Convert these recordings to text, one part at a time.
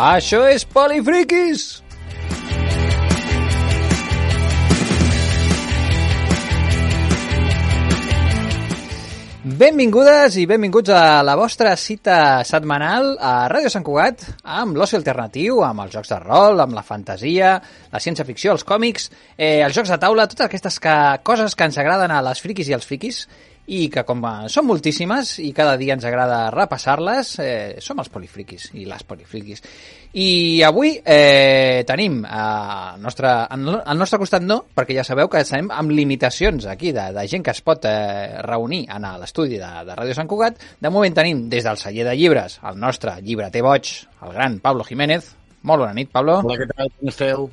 Això és Polifriquis! Benvingudes i benvinguts a la vostra cita setmanal a Ràdio Sant Cugat amb l'oci alternatiu, amb els jocs de rol, amb la fantasia, la ciència-ficció, els còmics, eh, els jocs de taula, totes aquestes que, coses que ens agraden a les friquis i als friquis i que com són moltíssimes i cada dia ens agrada repassar-les, eh, som els polifriquis i les polifriquis. I avui eh, tenim al nostre, al nostre costat no, perquè ja sabeu que estem amb limitacions aquí de, de gent que es pot eh, reunir en l'estudi de, de Ràdio Sant Cugat. De moment tenim des del celler de llibres el nostre llibreter boig, el gran Pablo Jiménez. Molt bona nit, Pablo. Hola, què tal? Com esteu?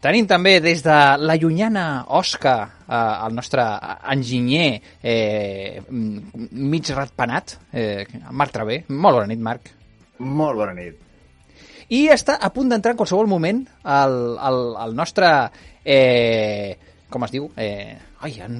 Tenim també des de la llunyana Osca eh, el nostre enginyer eh, mig ratpenat, eh, Marc Travé. Molt bona nit, Marc. Molt bona nit. I està a punt d'entrar en qualsevol moment el, el, el nostre... Eh, com es diu? Eh, ai, en,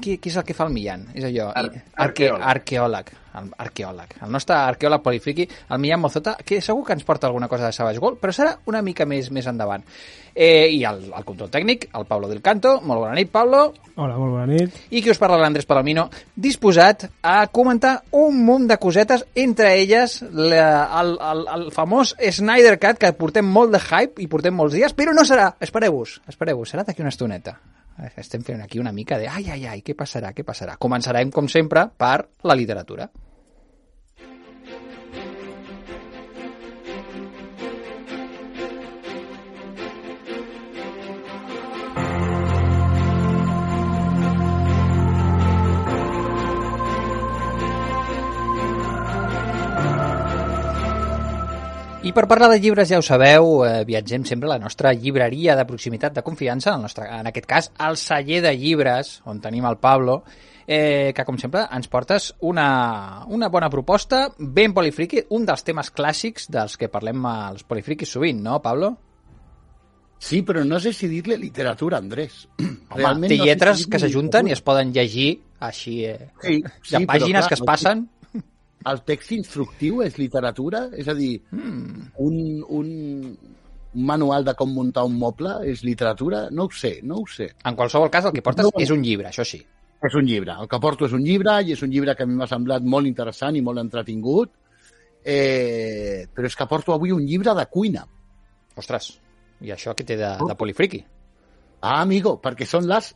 qui, qui és el que fa el Millan? És allò... Ar arque, arqueòleg. El, arqueòleg. El nostre arqueòleg polifriqui, el Millan Mozota, que segur que ens porta alguna cosa de Savage Gold, però serà una mica més més endavant. Eh, I el, el control tècnic, el Pablo del Canto. Molt bona nit, Pablo. Hola, molt bona nit. I qui us parla, l'Andrés Palomino, disposat a comentar un munt de cosetes, entre elles la, el, el, el famós Snyder Cut, que portem molt de hype i portem molts dies, però no serà, espereu-vos, espereu-vos, serà d'aquí una estoneta. Estem fent aquí una mica de ai, ai, ai, què passarà, què passarà? Començarem, com sempre, per la literatura. I per parlar de llibres, ja ho sabeu, eh, viatgem sempre a la nostra llibreria de proximitat de confiança, en, nostre, en aquest cas, el celler de llibres, on tenim el Pablo, eh, que, com sempre, ens portes una, una bona proposta, ben polifriqui, un dels temes clàssics dels que parlem als polifriquis sovint, no, Pablo? Sí, però no sé si dir-li literatura, Andrés. Home, Realment té lletres no sé si que s'ajunten i es poden llegir així, eh, sí, sí, de pàgines clar, que es passen el text instructiu és literatura? És a dir, mm. un, un, un manual de com muntar un moble és literatura? No ho sé, no ho sé. En qualsevol cas, el que portes no, és un llibre, això sí. És un llibre. El que porto és un llibre i és un llibre que a mi m'ha semblat molt interessant i molt entretingut. Eh, però és que porto avui un llibre de cuina. Ostres, i això què té de, de polifriqui? Ah, amigo, perquè són les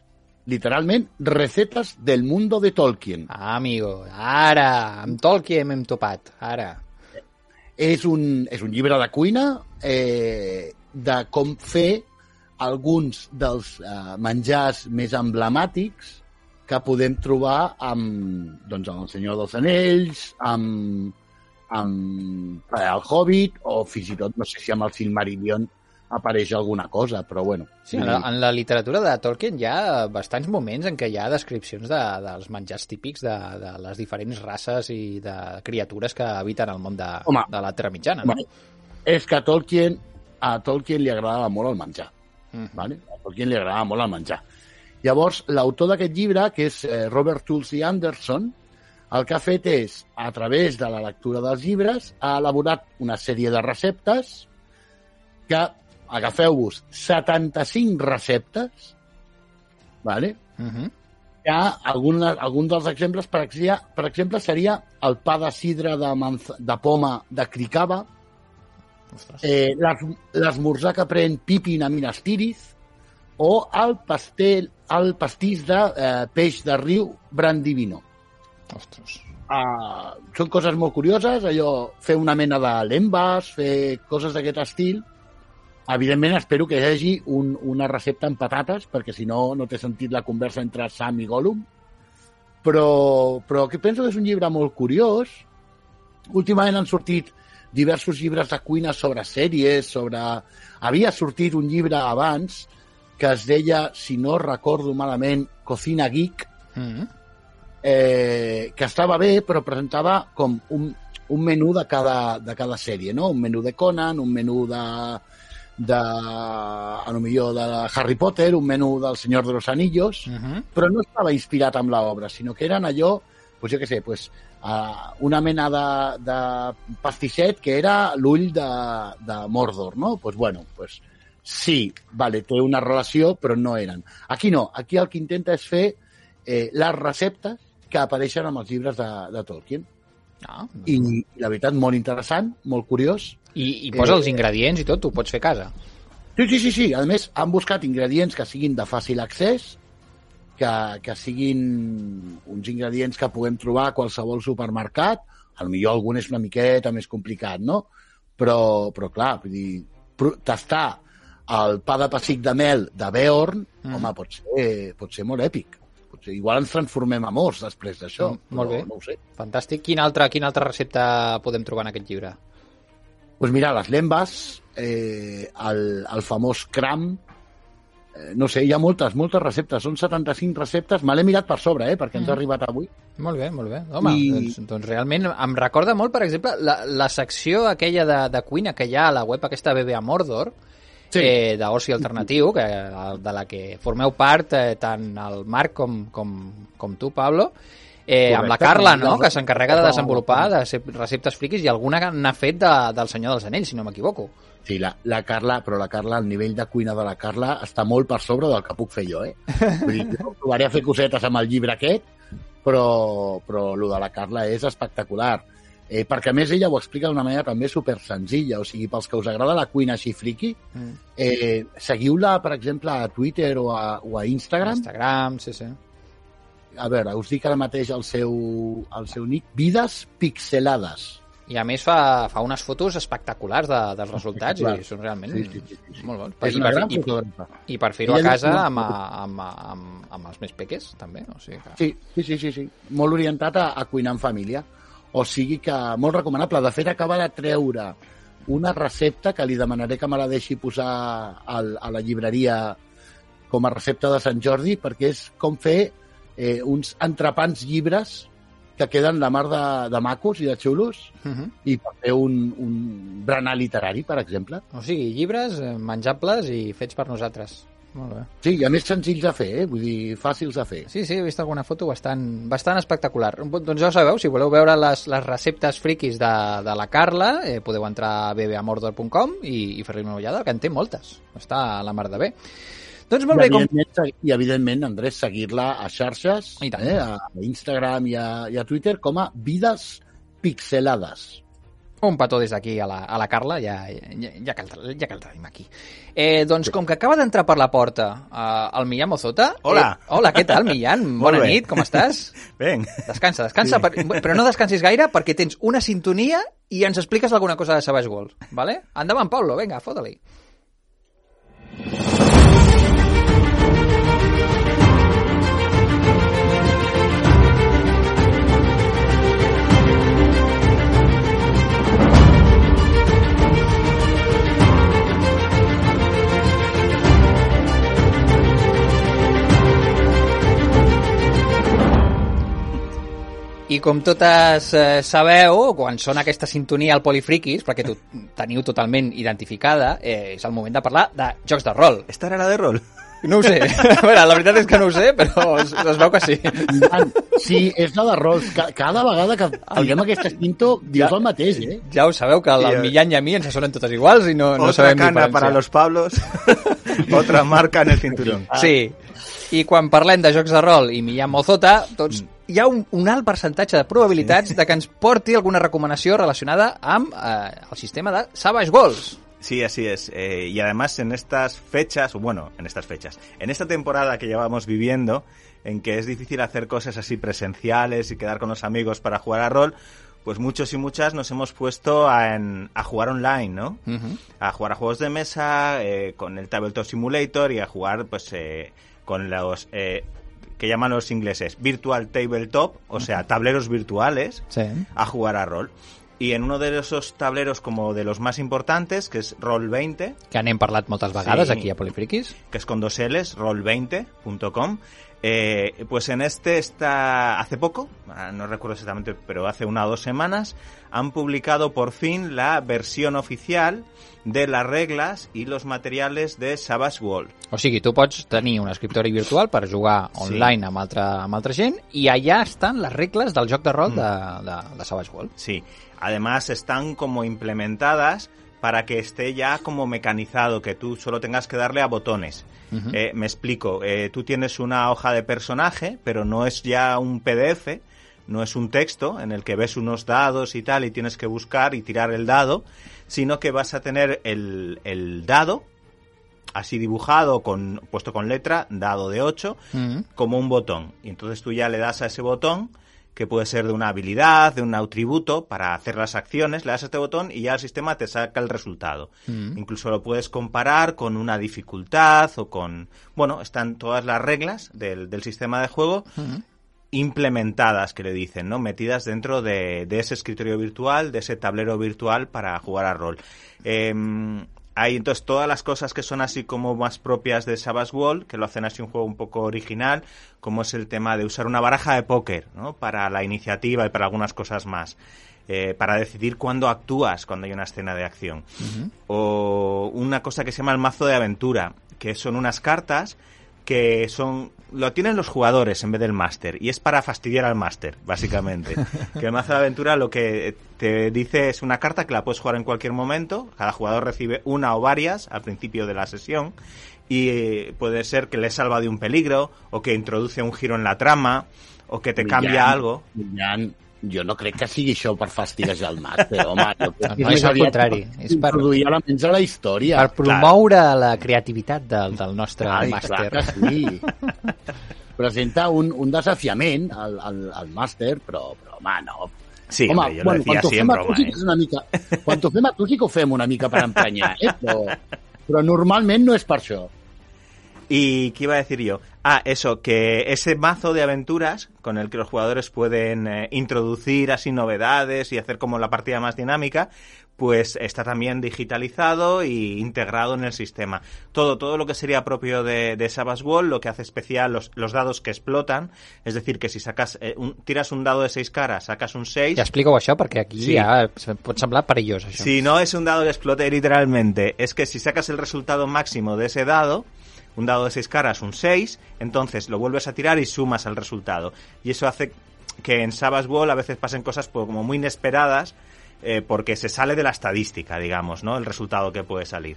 literalment, recetes del mundo de Tolkien. Ah, amigo, ara, amb Tolkien hem topat, ara. És un, és un llibre de cuina eh, de com fer alguns dels eh, menjars més emblemàtics que podem trobar amb, doncs, amb El Senyor dels Anells, amb, amb El Hobbit, o fins i tot, no sé si amb el Silmarillion apareix alguna cosa, però bueno. Sí, en la, en la literatura de Tolkien hi ha bastants moments en què hi ha descripcions de, dels menjars típics de, de les diferents races i de criatures que habiten al món de, home, de la Terra Mitjana. No? És que a Tolkien, a Tolkien li agradava molt el menjar. Mm. Vale? A Tolkien li agradava molt el menjar. Llavors, l'autor d'aquest llibre, que és eh, Robert Tulsi Anderson, el que ha fet és, a través de la lectura dels llibres, ha elaborat una sèrie de receptes que agafeu-vos 75 receptes, vale? Uh -huh. ha algun, algun dels exemples, per exemple, per exemple, seria el pa de sidra de, manz, de poma de Cricava, eh, l'esmorzar que pren Pipin a Minas Tirith, o el pastel, el pastís de eh, peix de riu Brandivino. Ostres. Uh, són coses molt curioses, allò, fer una mena de lembes, fer coses d'aquest estil, Evidentment, espero que hi hagi un, una recepta amb patates, perquè si no, no té sentit la conversa entre Sam i Gollum. Però, però que penso que és un llibre molt curiós. Últimament han sortit diversos llibres de cuina sobre sèries, sobre... Havia sortit un llibre abans que es deia, si no recordo malament, Cocina Geek, mm -hmm. eh, que estava bé, però presentava com un, un menú de cada, de cada sèrie, no? Un menú de Conan, un menú de, de, a lo millor de Harry Potter, un menú del Senyor de los Anillos, uh -huh. però no estava inspirat amb l'obra, sinó que eren allò pues jo què sé, pues, uh, una mena de, de pastisset que era l'ull de, de Mordor, no? Pues bueno, pues sí, vale, té una relació, però no eren. Aquí no, aquí el que intenta és fer eh, les receptes que apareixen en els llibres de, de Tolkien. Ah, I, la veritat, molt interessant, molt curiós. I, I posa Eh, els ingredients i tot, ho pots fer a casa. Sí, sí, sí, sí. A més, han buscat ingredients que siguin de fàcil accés, que, que siguin uns ingredients que puguem trobar a qualsevol supermercat. A lo millor algun és una miqueta més complicat, no? Però, però clar, vull dir, tastar el pa de pessic de mel de Beorn, mm. home, pot ser, pot ser molt èpic. Potser, igual ens transformem a morts després d'això. Mm, molt bé. No ho sé. Fantàstic. Quina altra, quina altra recepta podem trobar en aquest llibre? pues mira, les lembes, eh, el, el famós cram, eh, no sé, hi ha moltes, moltes receptes, són 75 receptes, me l'he mirat per sobre, eh, perquè ens ha arribat avui. Molt bé, molt bé. Home, I... Doncs, doncs realment em recorda molt, per exemple, la, la secció aquella de, de cuina que hi ha a la web aquesta BBA Mordor, Sí. eh, d'oci alternatiu, que, de la que formeu part eh, tant el Marc com, com, com tu, Pablo, eh, amb la Correcte, Carla, no?, que s'encarrega de desenvolupar de receptes friquis i alguna que n'ha fet de, del Senyor dels Anells, si no m'equivoco. Sí, la, la Carla, però la Carla, el nivell de cuina de la Carla està molt per sobre del que puc fer jo, eh? Vull dir, jo provaré a fer cosetes amb el llibre aquest, però, però el de la Carla és espectacular. Eh, perquè a més ella ho explica d'una manera també super senzilla, o sigui, pels que us agrada la cuina així friqui, Mm. eh, seguiu-la, per exemple, a Twitter o a, o a Instagram. Instagram, sí, sí. A veure, us dic ara mateix el seu, el seu nick, Vides Pixelades. I a més fa, fa unes fotos espectaculars de, dels resultats i són realment Sí, sí, sí, sí, molt bons. És I una per, gran i. I per fer-ho a casa amb, amb, amb, amb els més peques, també. O sigui que... Sí, sí, sí, sí, sí. Molt orientat a, a cuinar en família. O sigui que molt recomanable. De fet, acaba de treure una recepta que li demanaré que me la deixi posar al, a la llibreria com a recepta de Sant Jordi, perquè és com fer eh, uns entrepans llibres que queden la mar de, de macos i de xulos Uh -huh. i per fer un, un berenar literari, per exemple. O sigui, llibres eh, menjables i fets per nosaltres. Molt bé. Sí, i a més senzills de fer, eh? vull dir, fàcils de fer. Sí, sí, he vist alguna foto bastant, bastant espectacular. Doncs ja ho sabeu, si voleu veure les, les receptes friquis de, de la Carla, eh, podeu entrar a bbamordor.com i, i fer-li una ullada, que en té moltes. Està a la mar de bé. Doncs molt I, bé, com... evidentment, segui- I, evidentment, Andrés, seguir-la a xarxes, I tant. eh, a Instagram i a, i a Twitter, com a Vides Pixelades. Un petó des d'aquí a, la, a la Carla, ja, ja, ja, que el, ja que el tenim aquí. Eh, doncs com que acaba d'entrar per la porta eh, el Millán Mozota... Hola. Eh, hola, què tal, Millán? Bona bé. nit, com estàs? Ben, Descansa, descansa, sí. per, però no descansis gaire perquè tens una sintonia i ens expliques alguna cosa de Savage World, vale? Endavant, Paulo, vinga, fota-li. I com totes eh, sabeu, quan sona aquesta sintonia al Polifriquis, perquè tu teniu totalment identificada, eh, és el moment de parlar de jocs de rol. esta era la de rol. No ho sé. A veure, la veritat és que no ho sé, però es, es veu que sí. Sí, és la d'arròs. Ca- Cada vegada que diguem aquest extinto, dius el mateix, eh? Ja ho sabeu, que el, eh. Millán i a mi ens sonen totes iguals i no, no Otra sabem cana diferenciar. para los Pablos, otra marca en el cinturón. Sí. I quan parlem de jocs de rol i Millán Mozota, doncs hi ha un, un alt percentatge de probabilitats de que ens porti alguna recomanació relacionada amb eh, el sistema de Savage Worlds. Sí, así es. Eh, y además en estas fechas, bueno, en estas fechas, en esta temporada que llevamos viviendo, en que es difícil hacer cosas así presenciales y quedar con los amigos para jugar a rol, pues muchos y muchas nos hemos puesto a, en- a jugar online, ¿no? A jugar a juegos de mesa eh, con el Tabletop Simulator y a jugar pues eh, con los eh, que llaman los ingleses Virtual Tabletop, o sea, tableros virtuales, Sí. a jugar a rol. Y en uno de esos tableros como de los más importantes, que es Roll20, Que n'hem parlat moltes vegades Sí. aquí a Polifriquis. que es con dos L's, roll20.com, Eh, pues en este está hace poco, ah, no recuerdo exactamente, pero hace una o dos semanas, han publicado por fin la versión oficial de las regles i los materials de Savage World. O sigui, tu pots tenir un escriptori virtual per jugar online amb, altra, amb altra gent i allà estan les regles del joc de rol de, de, de Savage World. Sí, además están como implementadas para que esté ya como mecanizado, que tú solo tengas que darle a botones. Eh, me explico, eh, tú tienes una hoja de personaje, pero no es ya un PDF, no es un texto en el que ves unos dados y tal y tienes que buscar y tirar el dado, sino que vas a tener el, el dado así dibujado, con, puesto con letra, dado de 8, Mm. como un botón. Y entonces tú ya le das a ese botón, que puede ser de una habilidad, de un atributo, para hacer las acciones, le das a este botón y ya el sistema te saca el resultado. Incluso lo puedes comparar con una dificultad o con... Bueno, están todas las reglas del, del sistema de juego. Implementadas, que le dicen, ¿no? Metidas dentro de, de ese escritorio virtual, de ese tablero virtual para jugar a rol. Em, hay entonces todas las cosas que son así como más propias de Savage World, que lo hacen así un juego un poco original, como es el tema de usar una baraja de póker, ¿no? Para la iniciativa y para algunas cosas más. Eh, para decidir cuándo actúas cuando hay una escena de acción. O una cosa que se llama el mazo de aventura, que son unas cartas que son lo tienen los jugadores en vez del máster y es para fastidiar al máster básicamente. Que el mazo de aventura lo que te dice es una carta que la puedes jugar en cualquier momento. Cada jugador recibe una o varias al principio de la sesión y eh, puede ser que le salva de un peligro o que introduce un giro en la trama o que te cambia algo. Jan, jo no crec que sigui això per fastiguejar el màster, home. Jo crec que No, és al contrari, és per- Introduir elements a la història. Per promoure la creativitat del, del nostre Ai, màster. clar que sí. Presenta un, un desafiament al, al, al màster, però, però home, no. sí home, yo lo decía quan así fem a tu sí ¿eh? que és una mica... Quan t'ho fem a tu sí que ho fem una mica per emprenyar, eh? Però, però normalment no és per això. ¿Y qué iba a decir yo? Ah, eso, que ese mazo de aventuras con el que los jugadores pueden eh, introducir así novedades y hacer como la partida más dinámica, pues está también digitalizado y integrado en el sistema. Todo, todo lo que sería propio de, de World, lo que hace especial los, los dados que explotan, es decir, que si sacas, eh, un, tiras un dado de seis caras, sacas un 6, Ja explica-ho això, perquè aquí Sí. ja pot semblar perillós, això. Si no es un dado que explote literalmente, es que si sacas el resultado máximo de ese dado, un dado de seis caras, un 6, entonces lo vuelves a tirar y sumas al resultado. Y eso hace que en Savage Wall a veces pasen cosas pues, como muy inesperadas, eh, porque se sale de la estadística, digamos, ¿no? El resultado que puede salir.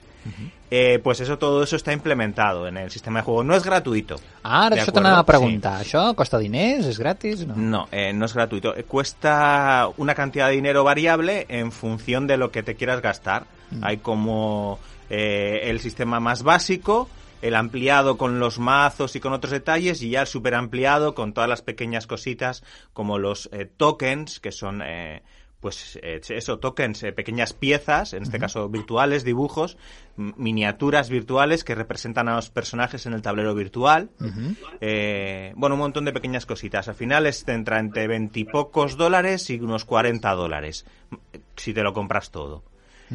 Eh, pues eso, todo eso está implementado en el sistema de juego. No es gratuito. Ah, ara ¿de això acuerdo? t'anava a preguntar. Això costa diners? És gratis? No. No, eh, no es gratuito. Eh, Cuesta una cantidad de dinero variable en función de lo que te quieras gastar. Hay como eh, el sistema más básico, el ampliado con los mazos y con otros detalles, y ya el super ampliado con todas las pequeñas cositas como los eh, tokens, que son... eh, pues eh, eso, tokens, eh, pequeñas piezas, en este caso virtuales, dibujos, miniaturas virtuales que representan a los personajes en el tablero virtual. Eh, bueno, un montón de pequeñas cositas. Al final es entra entre veintipocos dólares y unos 40 dólares, si te lo compras todo.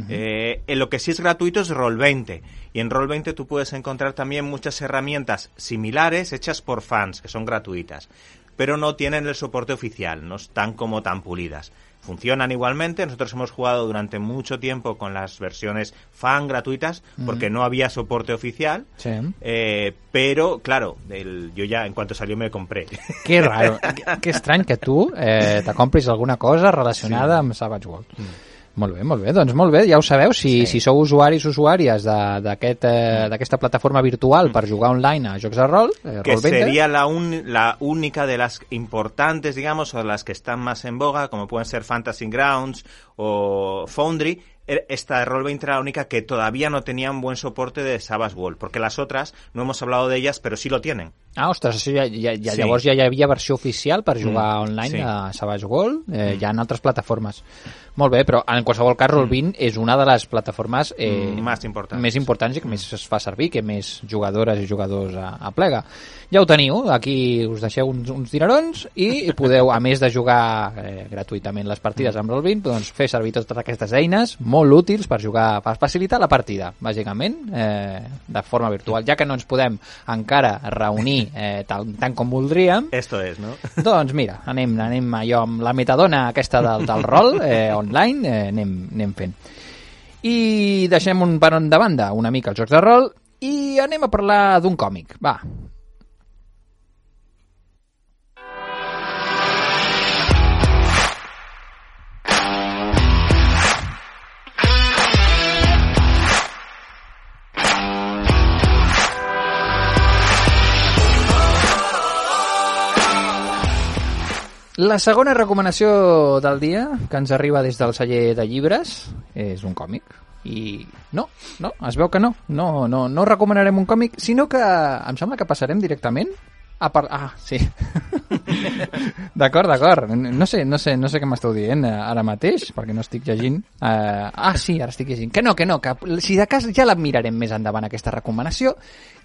Eh, en lo que sí es gratuito es Roll20. Y en Roll20 tú puedes encontrar también muchas herramientas similares hechas por fans, que son gratuitas. Pero no tienen el soporte oficial, no están como tan pulidas. Funcionan igualmente, nosotros hemos jugado durante mucho tiempo con las versiones fan gratuitas porque no había soporte oficial. Sí. Eh, pero, claro, el- yo ya en cuanto salió me compré. Que raro, que, que estrany que tu eh, te compris alguna cosa relacionada amb Savage World. Molt bé, molt bé. Doncs molt bé, ja ho sabeu, si, Sí. si sou usuaris usuàries eh, d'aquesta plataforma virtual per jugar online a jocs de rol, eh, que Roll20, sería la, un- la única de las importantes, digamos, o las que están más en boga, como pueden ser Fantasy Grounds o Foundry. E- Esta de Roll20 era la única que todavía no tenía un buen soporte de Savage World, porque las otras no hemos hablado de ellas, pero sí lo tienen. Ah, ostres, això ja, ja, ja, Sí. llavors ja hi havia versió oficial per jugar Mm, online sí. a Savage World, eh, ja en altres plataformes. Molt bé, però en qualsevol cas Roll20 és una de les plataformes eh, Mm, més importants. més importants i que més es fa servir, que més jugadores i jugadors a, a plega. Ja ho teniu, aquí us deixeu uns, uns dinerons i podeu, a més de jugar eh, gratuïtament les partides amb Roll20, doncs fer servir totes aquestes eines molt útils per jugar, per facilitar la partida, bàsicament, eh, de forma virtual. Ja que no ens podem encara reunir eh, tant, tant com voldríem. Esto es, no? Doncs mira, anem, anem allò amb la metadona aquesta del, del rol eh, online, eh, anem, anem fent. I deixem un per de banda una mica els jocs de rol i anem a parlar d'un còmic. Va, La segona recomanació del dia, que ens arriba des del celler de llibres, és un còmic. I no, no, es veu que no. No, no, no recomanarem un còmic, sinó que em sembla que passarem directament a par... Ah, sí. d'acord, d'acord. No sé, no sé, no sé què m'esteu dient eh, ara mateix, perquè no estic llegint. Uh, ah, sí, ara estic llegint. Que no, que no, que si de cas ja la mirarem més endavant, aquesta recomanació.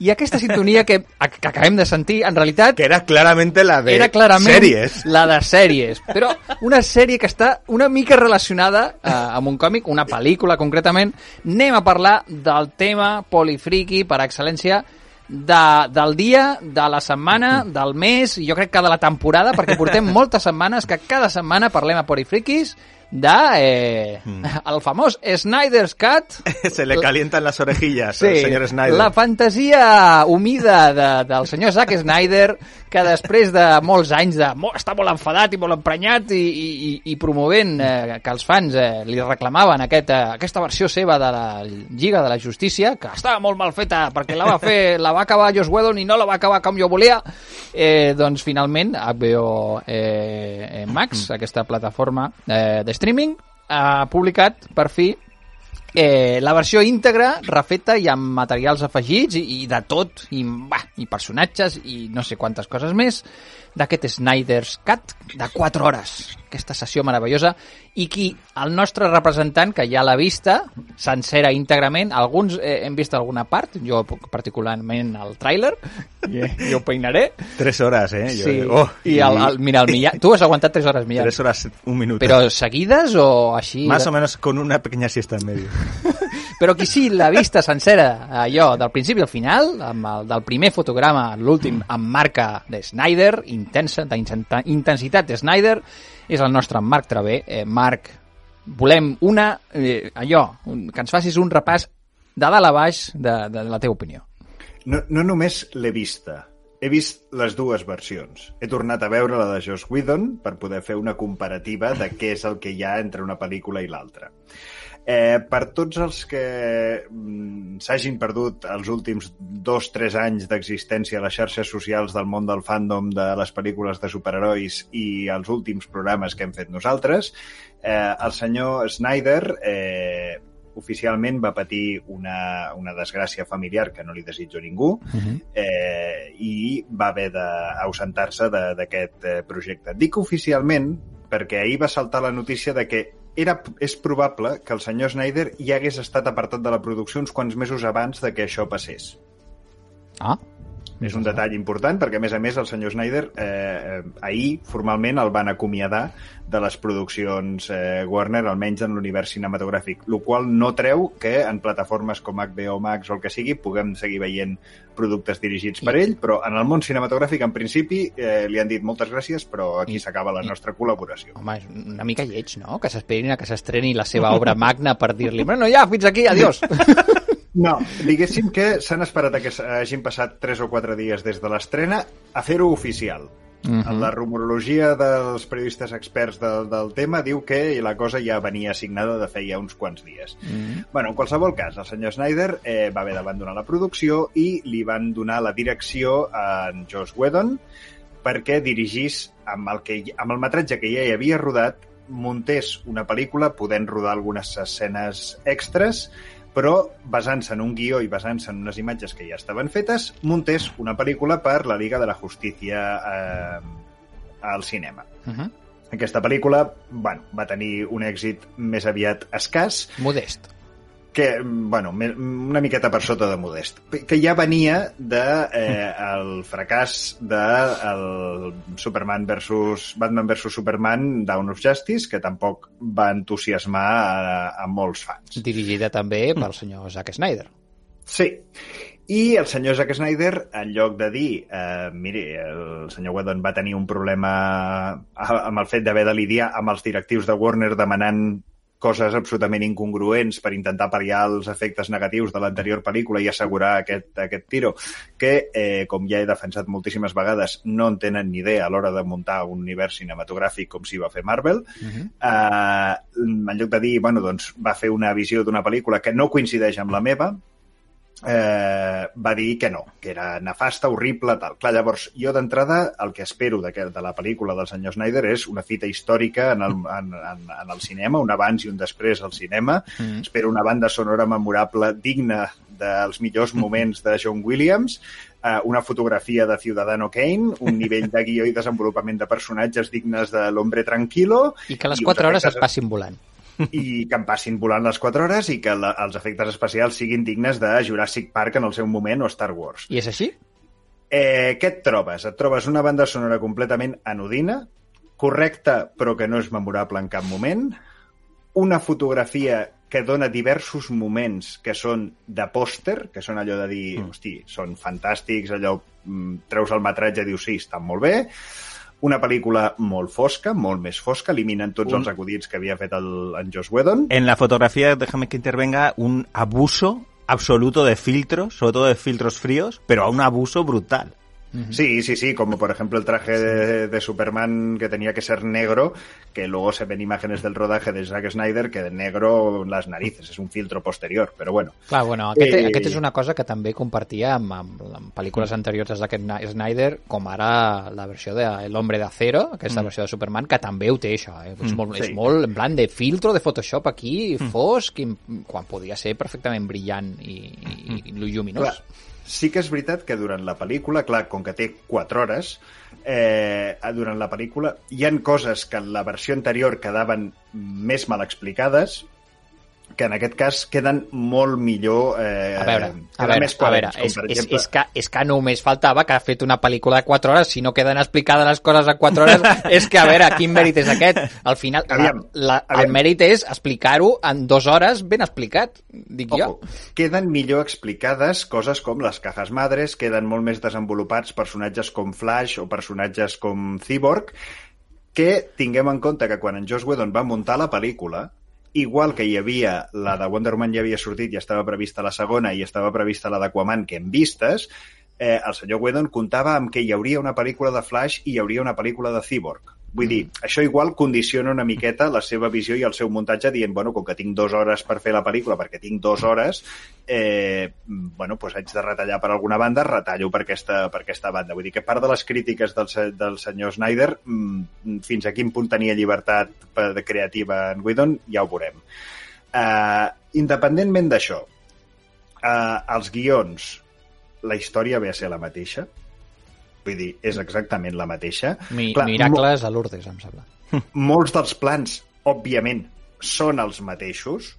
I aquesta sintonia que, que acabem de sentir, en realitat... Que era clarament la de era clarament sèries. la de sèries. Però una sèrie que està una mica relacionada uh, amb un còmic, una pel·lícula concretament. Anem a parlar del tema polifriqui per excel·lència de, del dia, de la setmana, del mes, i jo crec que de la temporada, perquè portem moltes setmanes que cada setmana parlem a Porifriquis de eh, mm. el famós Snyder's Cut. Se le calientan las orejillas sí, al señor Snyder. La fantasia humida de, del senyor Zack Snyder, que després de molts anys de molt, està molt enfadat i molt emprenyat i, i, i promovent eh, que els fans eh, li reclamaven aquest, eh, aquesta versió seva de la Lliga de la Justícia, que estava molt mal feta perquè la va fer, la va acabar Joss Whedon i no la va acabar com jo volia, eh, doncs finalment HBO eh, eh, Max, mm. aquesta plataforma eh, de streaming, ha publicat per fi eh, la versió íntegra, refeta i amb materials afegits i, i de tot, i, bah, i personatges i no sé quantes coses més d'aquest Snyder's Cut de 4 hores aquesta sessió meravellosa i qui, el nostre representant, que ja l'ha vista, sencera íntegrament, alguns eh, hem vist alguna part, jo particularment el tràiler, i, i ho peinaré. Tres hores, eh? Jo, sí, oh, i el, el, mira, el Millán, tu has aguantat tres hores, Millán. Tres hores, un minut. Però seguides o així? Más o menos con una pequeña siesta en medio. Però qui sí l'ha vista sencera, allò, del principi al final, amb el del primer fotograma, l'últim, amb marca de Snyder, intensa, d'intensitat de Snyder, és el nostre Marc Travé. Eh, Marc, volem una, eh, allò, un, que ens facis un repàs de dalt a baix de, de, la teva opinió. No, no només l'he vista, he vist les dues versions. He tornat a veure la de Joss Whedon per poder fer una comparativa de què és el que hi ha entre una pel·lícula i l'altra. Eh, per tots els que mm, s'hagin perdut els últims dos, tres anys d'existència a les xarxes socials del món del fandom de les pel·lícules de superherois i els últims programes que hem fet nosaltres, eh, el senyor Snyder eh, oficialment va patir una, una desgràcia familiar que no li desitjo a ningú uh -huh. eh, i va haver d'ausentar-se d'aquest eh, projecte. Dic oficialment perquè ahir va saltar la notícia de que era, és probable que el senyor Snyder ja hagués estat apartat de la producció uns quants mesos abans de que això passés. Ah, és un detall important perquè, a més a més, el senyor Snyder eh, eh, ahir formalment el van acomiadar de les produccions eh, Warner, almenys en l'univers cinematogràfic, el qual no treu que en plataformes com HBO Max o el que sigui puguem seguir veient productes dirigits per ell, però en el món cinematogràfic, en principi, eh, li han dit moltes gràcies, però aquí s'acaba la nostra col·laboració. Home, és una mica lleig, no?, que s'esperin a que s'estreni la seva obra magna per dir-li, bueno, ja, fins aquí, adiós. No, diguéssim que s'han esperat que hagin passat 3 o 4 dies des de l'estrena a fer-ho oficial. Uh Mhm. -huh. La rumorologia dels periodistes experts del, del tema diu que la cosa ja venia assignada de feia uns quants dies. Uh -huh. Bueno, en qualsevol cas, el senyor Snyder eh, va haver d'abandonar la producció i li van donar la direcció a en Joss Whedon perquè dirigís amb el, que, amb el metratge que ja hi havia rodat muntés una pel·lícula podent rodar algunes escenes extres però basant-se en un guió i basant-se en unes imatges que ja estaven fetes, muntés una pel·lícula per la Liga de la Justícia eh, al cinema. Uh -huh. Aquesta pel·lícula bueno, va tenir un èxit més aviat escàs, Modest. Que, bueno, una miqueta per sota de modest, que ja venia de eh, el fracàs de el Superman versus Batman versus Superman Dawn of Justice, que tampoc va entusiasmar a, a molts fans. Dirigida també pel senyor Zack Snyder. Sí. I el senyor Zack Snyder, en lloc de dir, eh, miri, el senyor Whedon va tenir un problema amb el fet d'haver de lidiar amb els directius de Warner demanant coses absolutament incongruents per intentar pal·liar els efectes negatius de l'anterior pel·lícula i assegurar aquest, aquest tiro, que, eh, com ja he defensat moltíssimes vegades, no en tenen ni idea a l'hora de muntar un univers cinematogràfic com si va fer Marvel. Uh -huh. eh, en lloc de dir, bueno, doncs va fer una visió d'una pel·lícula que no coincideix amb la meva, eh, va dir que no, que era nefasta, horrible, tal. Clar, llavors, jo d'entrada el que espero de, de la pel·lícula del senyor Snyder és una fita històrica en el, en, en, en el cinema, un abans i un després al cinema. Mm. Espero una banda sonora memorable digna dels millors moments de John Williams, eh, una fotografia de Ciudadano Kane, un nivell de guió i desenvolupament de personatges dignes de l'Hombre Tranquilo... I que les 4 hores es passin volant i que em passin volant les 4 hores i que la, els efectes especials siguin dignes de Jurassic Park en el seu moment o Star Wars. I és així? Eh, què et trobes? Et trobes una banda sonora completament anodina, correcta però que no és memorable en cap moment, una fotografia que dona diversos moments que són de pòster, que són allò de dir, mm. hosti, són fantàstics, allò, mm, treus el metratge i dius, sí, estan molt bé, una pel·lícula molt fosca, molt més fosca, eliminen tots un... els acudits que havia fet el, en Josh Whedon. En la fotografía, déjame que intervenga, un abuso absoluto de filtros, sobre todo de filtros fríos, pero a un abuso brutal. Sí, sí, sí, como por ejemplo el traje de, de, Superman que tenía que ser negro, que luego se ven imágenes del rodaje de Zack Snyder que de negro las narices, és un filtro posterior, però bueno. Clar, bueno, aquest, eh... aquest és una cosa que també compartia amb, amb, amb pel·lícules anteriors de Zack Snyder, com ara la versió de El hombre de acero, aquesta mm. versió de Superman, que també ho té això, eh? és, mm, molt, sí. és molt en plan de filtro de Photoshop aquí, mm. fosc, i, quan podia ser perfectament brillant i, i, i lluminós. Clar Sí que és veritat que durant la pel·lícula, clar, com que té 4 hores, eh, durant la pel·lícula hi han coses que en la versió anterior quedaven més mal explicades, que en aquest cas queden molt millor... Eh, a veure, a veure, més a veure és, com, exemple... és, és, que, és que només faltava que ha fet una pel·lícula de 4 hores, si no queden explicades les coses en 4 hores, és que, a veure, quin mèrit és aquest? Al final, aviam, la, la, aviam. el mèrit és explicar-ho en dues hores ben explicat, dic Ojo, jo. Queden millor explicades coses com les cajas madres, queden molt més desenvolupats personatges com Flash o personatges com Cyborg, que tinguem en compte que quan en Joss Whedon va muntar la pel·lícula, igual que hi havia la de Wonder Woman ja havia sortit i estava prevista la segona i estava prevista la d'Aquaman que hem vistes, eh, el senyor Whedon comptava amb que hi hauria una pel·lícula de Flash i hi hauria una pel·lícula de Cyborg. Vull dir, això igual condiciona una miqueta la seva visió i el seu muntatge dient, bueno, com que tinc dues hores per fer la pel·lícula, perquè tinc dues hores, eh, bueno, doncs haig de retallar per alguna banda, retallo per aquesta, per aquesta banda. Vull dir que part de les crítiques del, del senyor Snyder, mm, fins a quin punt tenia llibertat de creativa en Whedon, ja ho veurem. Uh, independentment d'això, uh, els guions, la història ve a ser la mateixa, Vull dir, és exactament la mateixa. Mi Clar, miracles a Lourdes, em sembla. Molts dels plans, òbviament, són els mateixos,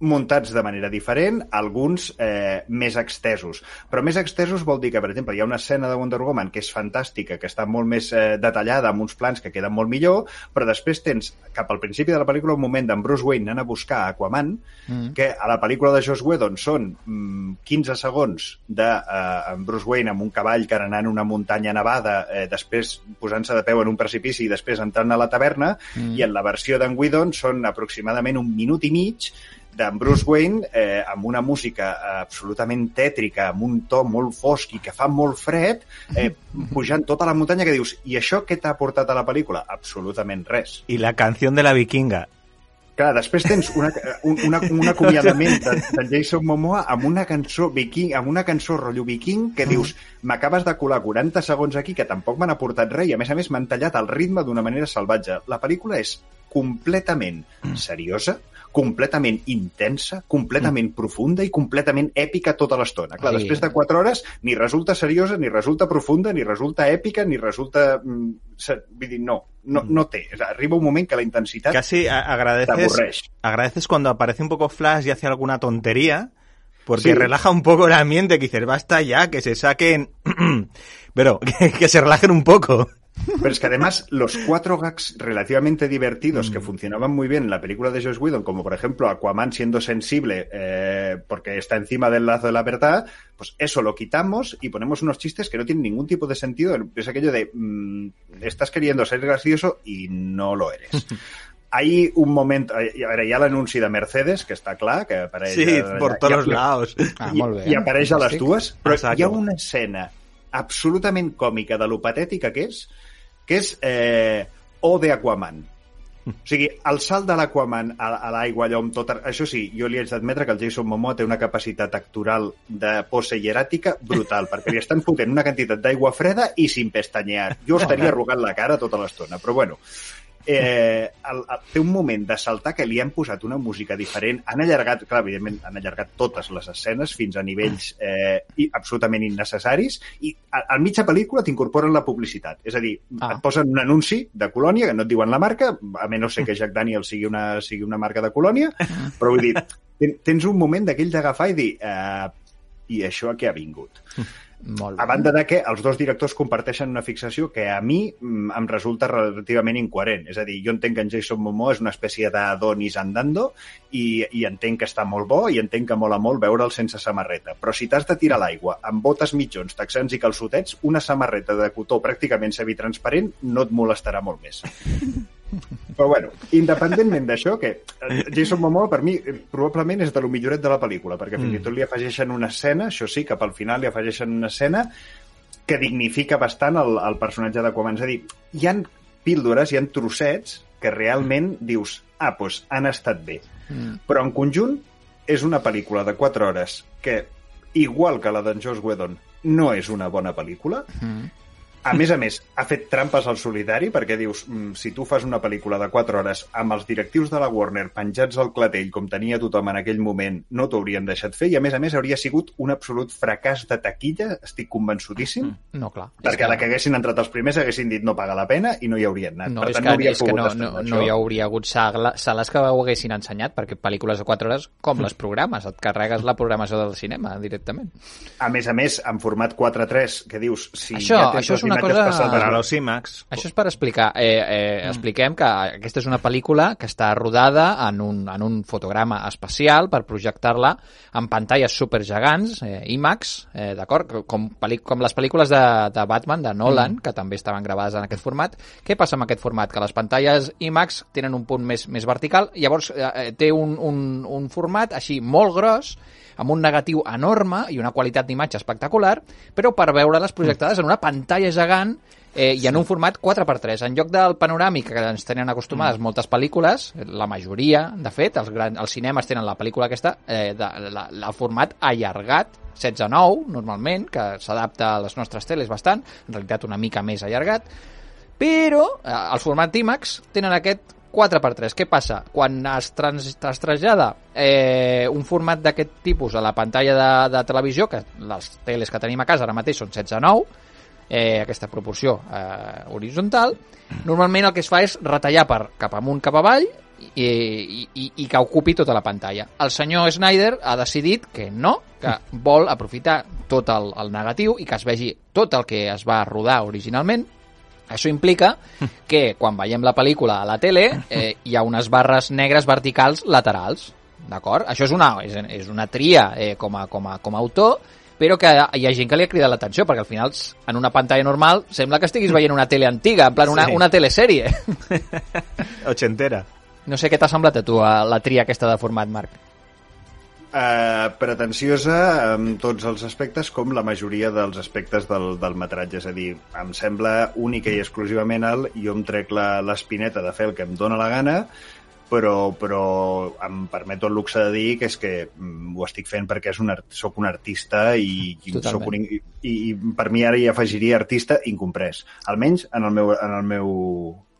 muntats de manera diferent, alguns eh, més extesos. Però més extesos vol dir que, per exemple, hi ha una escena de Wonder Woman que és fantàstica, que està molt més eh, detallada, amb uns plans que queden molt millor, però després tens, cap al principi de la pel·lícula, un moment d'en Bruce Wayne anant a buscar Aquaman, mm. que a la pel·lícula de Joss Whedon són mm, 15 segons de eh, en Bruce Wayne amb un cavall carenant una muntanya nevada, eh, després posant-se de peu en un precipici i després entrant a la taverna, mm. i en la versió d'en Whedon són aproximadament un minut i mig d'en Bruce Wayne eh, amb una música absolutament tètrica, amb un to molt fosc i que fa molt fred, eh, pujant tota la muntanya que dius, i això què t'ha portat a la pel·lícula? Absolutament res. I la canció de la vikinga. Clar, després tens una, un, una, un acomiadament de, de Jason Momoa amb una cançó viking, amb una cançó rotllo viking que dius, m'acabes de colar 40 segons aquí que tampoc m'han aportat res i a més a més m'han tallat el ritme d'una manera salvatge. La pel·lícula és completament seriosa, completament intensa, completament mm. profunda i completament èpica tota l'estona. Clar, sí. després de quatre hores ni resulta seriosa, ni resulta profunda, ni resulta èpica, ni resulta... Mm, vull dir, no, no, mm. no té. Arriba un moment que la intensitat Casi agradeces, agradeces cuando aparece un poco Flash y hace alguna tontería, porque sí. relaja un poco el ambiente, que dices, basta ya, que se saquen... Pero que, que se relajen un poco. Pero es que además los cuatro gags relativamente divertidos que funcionaban muy bien en la película de Josh Whedon, como por ejemplo Aquaman siendo sensible eh, porque está encima del lazo de la verdad, pues eso lo quitamos y ponemos unos chistes que no tienen ningún tipo de sentido. Es aquello de mm, estás queriendo ser gracioso y no lo eres. Hay un moment... A veure, hi ha l'anunci de Mercedes, que està clar, que apareix... Sí, por todos i- lados. Ah, i, molt bé. i apareix a les dues, però Exacte. hi ha una escena absolutament còmica de lo patètica que és, que és eh, O de Aquaman. O sigui, el salt de l'Aquaman a, a l'aigua, allò amb tot... Això sí, jo li haig d'admetre que el Jason Momoa té una capacitat actoral de pose hieràtica brutal, perquè li estan fotent una quantitat d'aigua freda i sin pestañear. Jo estaria arrugant la cara tota l'estona, però bueno eh, el, el, té un moment de saltar que li han posat una música diferent. Han allargat, clar, evidentment, han allargat totes les escenes fins a nivells eh, absolutament innecessaris i a- al mitja pel·lícula t'incorporen la publicitat. És a dir, Ah. et posen un anunci de colònia, que no et diuen la marca, a menys sé que Jack Daniels sigui una, sigui una marca de colònia, però vull dir, ten- tens un moment d'aquell d'agafar i dir eh, i això a què ha vingut? Molt bé. A banda de que els dos directors comparteixen una fixació que a mi mm, em resulta relativament incoherent. És a dir, jo entenc que en Jason Momoa és una espècie d'Adonis andando i, i entenc que està molt bo i entenc que mola molt veure'l sense samarreta. Però si t'has de tirar l'aigua amb botes mitjons, texans i calçotets, una samarreta de cotó pràcticament semitransparent no et molestarà molt més. Però bueno, independentment d'això, que eh, Jason Momoa per mi eh, probablement és de lo milloret de la pel·lícula, perquè fins i tot li afegeixen una escena, això sí, cap al final li afegeixen una escena que dignifica bastant el, el personatge d'Aquaman. És a dir, hi han píldores, hi han trossets que realment dius, ah, doncs han estat bé. Mm. Però en conjunt és una pel·lícula de 4 hores que, igual que la d'en Joss Whedon, no és una bona pel·lícula. Mm. A més a més, ha fet trampes al solitari perquè dius, mm, si tu fas una pel·lícula de 4 hores amb els directius de la Warner penjats al clatell com tenia tothom en aquell moment, no t'ho haurien deixat fer i a més a més hauria sigut un absolut fracàs de taquilla, estic convençudíssim, No, clar. perquè a la que haguessin entrat els primers haguessin dit no paga la pena i no hi haurien anat. No, per és tant, que, no hauria és que no, no, no hi hauria hagut sales que ho haguessin ensenyat, perquè pel·lícules de 4 hores, com les programes, et carregues la programació del cinema directament. A més a més, en format 4-3, que dius, si Això- ja tens això és una imatges cosa- passades Para los IMAX. Això és per explicar. Eh, eh, expliquem que aquesta és una pel·lícula que està rodada en un, en un fotograma especial per projectar-la en pantalles supergegants, eh, IMAX, eh, d'acord? Com, com les pel·lícules de, de Batman, de Nolan, mm. que també estaven gravades en aquest format. Què passa amb aquest format? Que les pantalles IMAX tenen un punt més, més vertical, llavors eh, eh, té un, un, un format així molt gros, amb un negatiu enorme i una qualitat d'imatge espectacular, però per veure-les projectades en una pantalla gegant eh, i en un format 4x3. En lloc del panoràmic que ens tenen acostumades moltes pel·lícules, la majoria, de fet, els, gran, els cinemes tenen la pel·lícula aquesta, eh, de, la, la format allargat, 16-9, normalment, que s'adapta a les nostres teles bastant, en realitat una mica més allargat, però eh, el format IMAX tenen aquest 4x3. Què passa? Quan es, trans, es trasllada eh, un format d'aquest tipus a la pantalla de, de televisió, que les teles que tenim a casa ara mateix són 16-9, eh, aquesta proporció eh, horitzontal, normalment el que es fa és retallar per cap amunt, cap avall, i, i, i, i que ocupi tota la pantalla. El senyor Snyder ha decidit que no, que vol aprofitar tot el, el negatiu i que es vegi tot el que es va rodar originalment això implica que quan veiem la pel·lícula a la tele eh, hi ha unes barres negres verticals laterals, d'acord? Això és una, és, és una tria eh, com, a, com, a, com a autor, però que hi ha gent que li ha cridat l'atenció, perquè al final en una pantalla normal sembla que estiguis veient una tele antiga, en plan una, Sí. una telesèrie. Ochentera. No sé què t'ha semblat a tu a la tria aquesta de format, Marc. Uh, pretensiosa en tots els aspectes com la majoria dels aspectes del, del metratge, és a dir, em sembla única i exclusivament el jo em trec la- l'espineta de fer el que em dóna la gana però, però em permeto el luxe de dir que és que mm, ho estic fent perquè és un art, soc un artista i, i, soc un, i, i per mi ara hi afegiria artista incomprès, almenys en el meu, en el meu,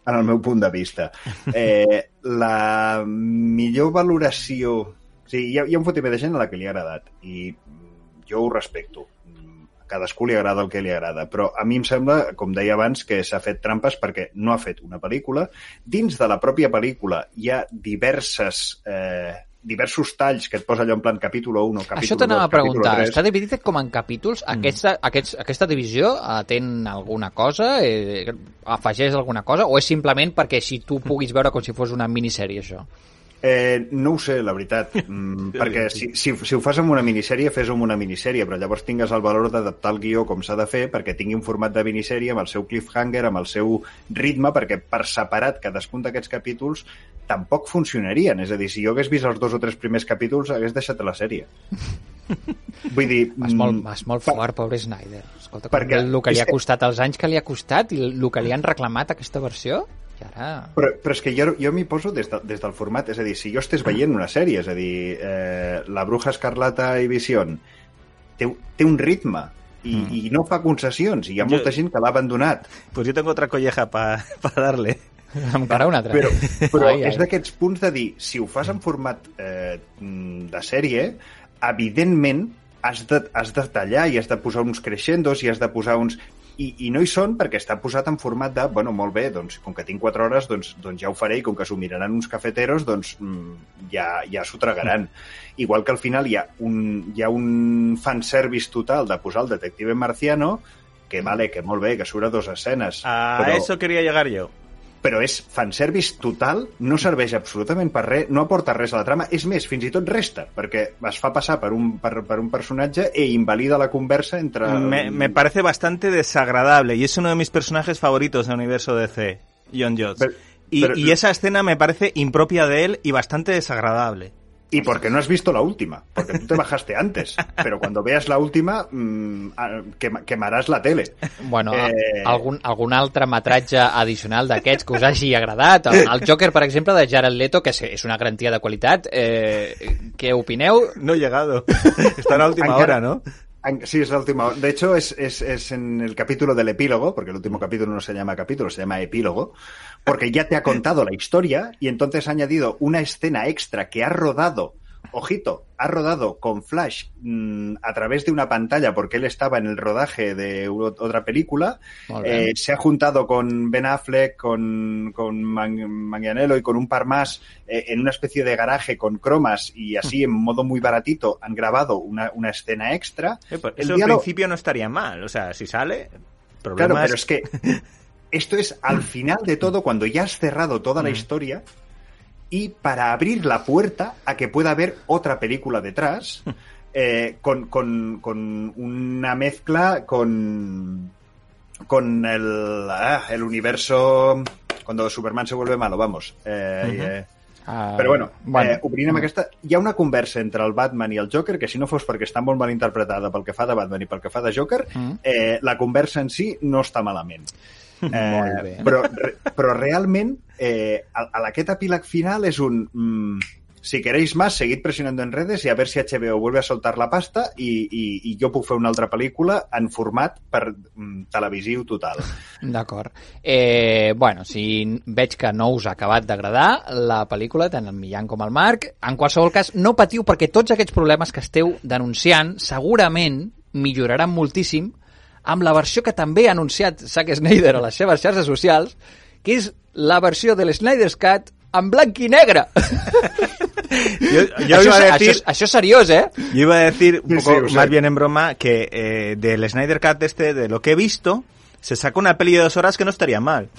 en el meu punt de vista. Eh, la millor valoració... Sigui, hi ha, hi ha un fotimer de gent a la que li ha agradat i mm, jo ho respecto. Mm, A cadascú li agrada el que li agrada, però a mi em sembla, com deia abans, que s'ha fet trampes perquè no ha fet una pel·lícula. Dins de la pròpia pel·lícula hi ha diverses eh, diversos talls que et posa allò en plan capítol 1 o capítol Això t'anava 2, a preguntar. capítol 3. Està dividit com en capítols? Mm. Aquesta, aquests, aquesta divisió atén alguna cosa? Eh, afegeix alguna cosa? O és simplement perquè si tu puguis veure com si fos una minissèrie, això? Eh, no ho sé, la veritat, mm, perquè si, si, si ho fas amb una minissèrie, fes-ho amb una minissèrie, però llavors tingues el valor d'adaptar el guió com s'ha de fer perquè tingui un format de minissèrie amb el seu cliffhanger, amb el seu ritme, perquè per separat cadascun d'aquests capítols tampoc funcionarien. És a dir, si jo hagués vist els dos o tres primers capítols, hagués deixat la sèrie. Vull dir... Vas molt, mm, vas molt per- fort, pobre Snyder. Escolta, Perquè perquè el que li és ha costat, els anys que li ha costat i el que li han reclamat aquesta versió, i ara... Però, però és que jo, jo m'hi poso des, de, des del format, és a dir, si jo estés veient una sèrie, és a dir, eh, La Bruja Escarlata i Vision, té, té un ritme i, mm. i no fa concessions, i hi ha Jo- molta gent que l'ha abandonat. Pues yo tengo otra colleja para darle. Encara una altra. Però, però Ai, ai. és d'aquests punts de dir, si ho fas en format eh, de sèrie, evidentment has de, has de tallar i has de posar uns crescendos i has de posar uns... I, I no hi són perquè està posat en format de, bueno, molt bé, doncs com que tinc 4 hores, doncs, doncs ja ho faré i com que s'ho miraran uns cafeteros, doncs mm, ja, ja s'ho tragaran. Igual que al final hi ha un, hi ha un fanservice total de posar el detective marciano que vale, que molt bé, que surt a dos escenes. A però eso quería llegar yo. Però és fanservice total, no serveix absolutament per res, no aporta res a la trama, és més, fins i tot resta, perquè es fa passar per un, per, per un personatge e invalida la conversa entre... Me, me parece bastante desagradable y es uno de mis personajes favoritos del universo DC, John Jones. Pero- y, pero- y esa escena me parece impropia de él y bastante desagradable. Y porque no has visto la última, porque tú te bajaste antes, pero cuando veas la última mm, ah, quema- quemaràs la tele. Bueno, Eh, algun, algun altre metratge addicional d'aquests que us hagi agradat? El, el Joker, per exemple, de Jared Leto, que és- una garantia de qualitat. Eh, què opineu? No he llegado. Está en la última Encara- hora, ¿no? Sí, es la última. De hecho, es, es, es en el capítulo del epílogo, porque el último capítulo no se llama capítulo, se llama epílogo, porque ya te ha contado la historia y entonces ha añadido una escena extra que ha rodado, ojito, ha rodado con Flash mm, a través de una pantalla porque él estaba en el rodaje de otra película. Eh, se ha juntado con Ben Affleck, con, con Man- Manganiello y con un par más eh, en una especie de garaje con cromas y así en modo muy baratito han grabado una, una escena extra. Eh, pues eso en diálogo- principio no estaría mal. O sea, si sale, Claro, problemas... pero es que esto es al final de todo, cuando ya has cerrado toda la historia y para abrir la puerta a que pueda haber otra película detrás, eh, con, con- con una mezcla con, con el, ah, el universo cuando Superman se vuelve malo, vamos. Eh, eh, Uh, però bueno, bueno. Eh, obrint amb aquesta... Hi ha una conversa entre el Batman i el Joker que si no fos perquè està molt mal interpretada pel que fa de Batman i pel que fa de Joker, Mm. eh, la conversa en si no està malament. Eh. Però, però realment, eh, a, a aquest epíleg final és un... Mm, si queréis más, seguid presionando en redes y a ver si HBO vuelve a soltar la pasta i, i, i jo puc fer una altra pel·lícula en format per mm, televisiu total. D'acord. Eh, bueno, si veig que no us ha acabat d'agradar la pel·lícula, tant el Millan com el Marc, en qualsevol cas, no patiu perquè tots aquests problemes que esteu denunciant segurament milloraran moltíssim amb la versió que també ha anunciat Zack Snyder a les seves xarxes socials, que és la versió de l'Snyder's Cut en blanc i negre. Yo, yo això, iba a decir... això, això és seriós, eh? Yo iba a decir, un Sí, poco sí, o sea- más bien en broma, que eh, del Snyder Cut este, de lo que he visto, se saca una peli de dos horas que no estaría mal.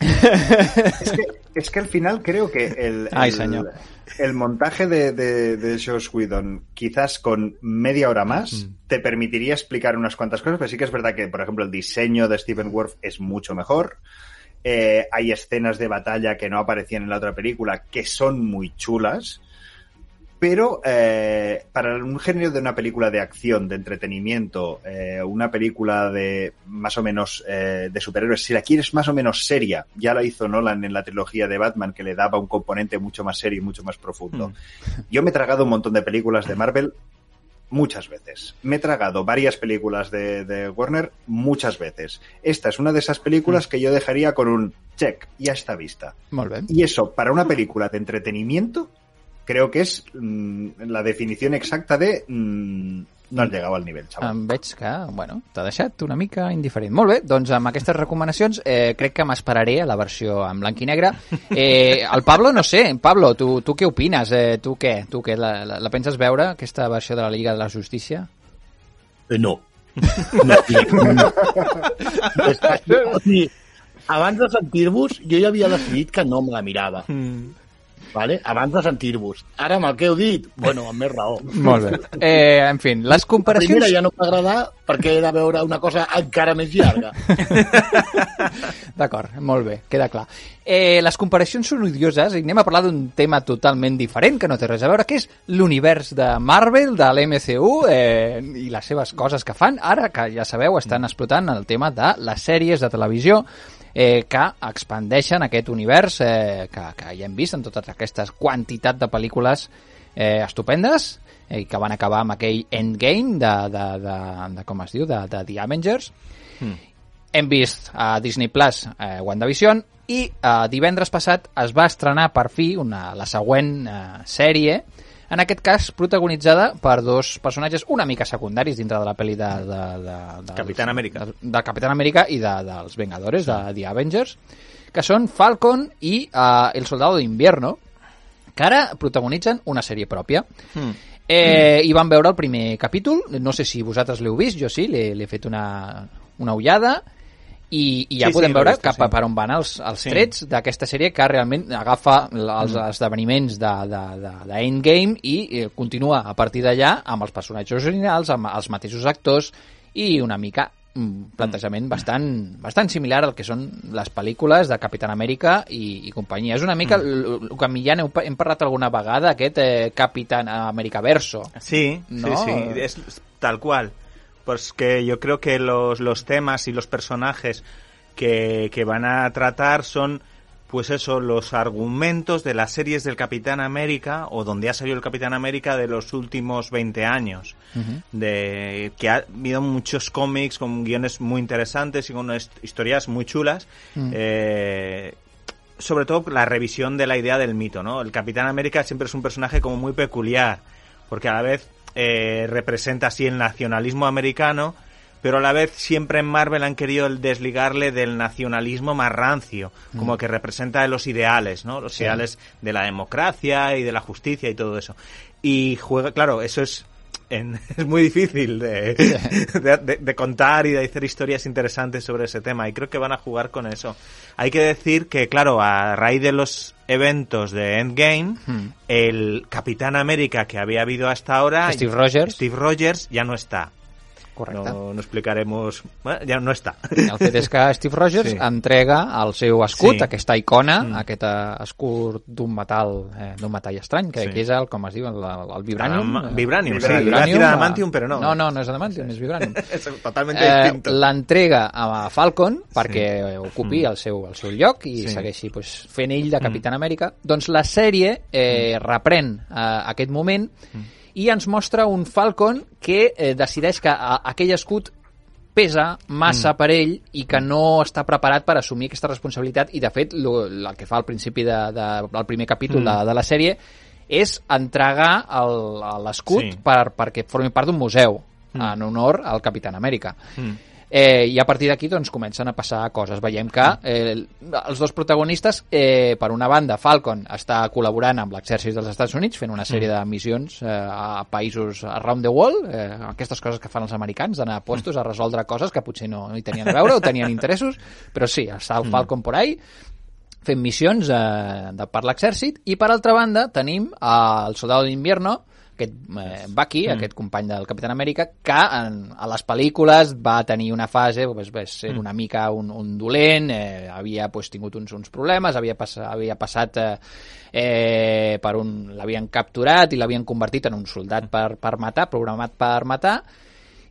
Es que, es que al final creo que el, Ay, el, señor. El montaje de, de, de Josh Whedon, quizás con media hora más, te permitiría explicar unas cuantas cosas, pero sí que es verdad que, por ejemplo, el diseño de Stephen Wolf es mucho mejor. Eh, hay escenas de batalla que no aparecían en la otra película que son muy chulas. Pero eh, para un género de una película de acción, de entretenimiento, eh, una película de más o menos eh, de superhéroes, si la quieres más o menos seria, ya la hizo Nolan en la trilogía de Batman, que le daba un componente mucho más serio y mucho más profundo. Yo me he tragado un montón de películas de Marvel muchas veces. Me he tragado varias películas de, de Warner muchas veces. Esta es una de esas películas que yo dejaría con un check, ya está vista. Y eso, para una película de entretenimiento, creo que es mm, la definición exacta de mm, no has llegat al nivell, xaval. Em veig que, bueno, t'ha deixat una mica indiferent. Molt bé, doncs amb aquestes recomanacions eh, crec que m'esperaré a la versió en blanc i negre. Eh, el Pablo, no sé, Pablo, tu, tu què opines? Eh, tu què? Tu què? La, la, la penses veure, aquesta versió de la Lliga de la Justícia? Eh, no. no, no. o sigui, abans de sentir-vos, jo ja havia decidit que no me la mirava. Mm. Vale? Abans de sentir-vos. Ara, amb el que heu dit, bueno, amb més raó. Molt bé. Eh, en fi, les La comparacions... primera ja no m'agrada perquè he de veure una cosa encara més llarga. D'acord, molt bé, queda clar. Eh, les comparacions són odioses i anem a parlar d'un tema totalment diferent que no té res a veure, que és l'univers de Marvel, de l'MCU eh, i les seves coses que fan. Ara, que ja sabeu, estan explotant el tema de les sèries de televisió eh, que expandeixen aquest univers eh, que, que ja hem vist en totes aquestes quantitat de pel·lícules eh, estupendes eh, que van acabar amb aquell endgame de, de, de, de com es diu, de, de The Avengers. Hem vist a Disney Plus eh, WandaVision i eh, divendres passat es va estrenar per fi una, la següent eh, sèrie, en aquest cas protagonitzada per dos personatges una mica secundaris dintre de la pel·li de, de, de, de Capitán América. de, de Capitán América i de, dels Vengadores, de The Avengers, que són Falcon i eh, El Soldado d'Invierno, que ara protagonitzen una sèrie pròpia. Mm. Eh, I vam veure el primer capítol, no sé si vosaltres l'heu vist, jo sí, l'he fet una, una ullada, i, i ja Sí, sí, podem l'he veure vist, cap a sí. per on van els, els Sí. trets d'aquesta sèrie que realment agafa els Mm. esdeveniments de, de, de, de Endgame i eh, continua a partir d'allà amb els personatges originals, amb els mateixos actors i una mica un plantejament bastant, bastant similar al que són les pel·lícules de Capitán Amèrica i, i companyia. És una mica el que ja pa- hem parlat alguna vegada, aquest eh, Capitán América Verso. Sí, ¿No? sí, sí, es tal cual. Pues que yo creo que los, los temas y los personajes que, que van a tratar son, pues eso, los argumentos de las series del Capitán América o donde ha salido el Capitán América de los últimos 20 años. de que ha habido muchos cómics con guiones muy interesantes y con unas historias muy chulas. Eh, sobre todo la revisión de la idea del mito, ¿no? El Capitán América siempre es un personaje como muy peculiar, porque a la vez eh, representa así el nacionalismo americano, pero a la vez siempre en Marvel han querido el desligarle del nacionalismo más rancio, como que representa los ideales, ¿no? Los ideales de la democracia y de la justicia y todo eso. Y juega, claro, eso es en- es muy difícil de, de- de- de contar y de hacer historias interesantes sobre ese tema y creo que van a jugar con eso. Hay que decir que, claro, a raíz de los eventos de Endgame, Hmm. el Capitán América que había habido hasta ahora, Steve Rogers. Steve Rogers ya no está. Correcte. No, no explicaremos, bueno, ya no está. El fet és que Steve Rogers Sí. entrega el seu escut, Sí. aquesta icona, Mm. aquest eh, escut d'un metall, eh, d'un metall estrany, que, Sí. que és el, com es diu, el, el vibranium. Eh, vibranium, sí. vibranium, decir eh, adamantium, pero no. No, no, no és adamantium, és vibranium. es totalmente Eh, distinto. L'entrega a Falcon perquè ocupi Mm. el, seu, el seu lloc i Sí. segueixi pues, fent ell de Capitán Amèrica. Doncs la sèrie eh, reprèn eh, aquest moment i ens mostra un Falcon que eh, decideix que a, aquell escut pesa massa per ell i que no està preparat per assumir aquesta responsabilitat i de fet lo, el que fa al principi de, de, del primer capítol de, de la sèrie és entregar l'escut Sí. per, perquè formi part d'un museu en honor al Capitán Amèrica. Mm. Eh, I a partir d'aquí doncs, comencen a passar coses. Veiem que eh, els dos protagonistes, eh, per una banda, Falcon està col·laborant amb l'exèrcit dels Estats Units fent una sèrie de missions eh, a països around the world, eh, aquestes coses que fan els americans, d'anar a puestos a resoldre coses que potser no, no hi tenien a veure o tenien interessos, però sí, està el Falcon por ahí, fent missions eh, de, per l'exèrcit. I per altra banda tenim eh, el soldado d'invierno aquest eh, Bucky, mm. aquest company del Capitán Amèrica, que en, a les pel·lícules va tenir una fase, pues, va ser una mica un, un dolent, eh, havia pues, tingut uns, uns problemes, havia, pass havia passat eh, eh, per un... l'havien capturat i l'havien convertit en un soldat per, per matar, programat per matar,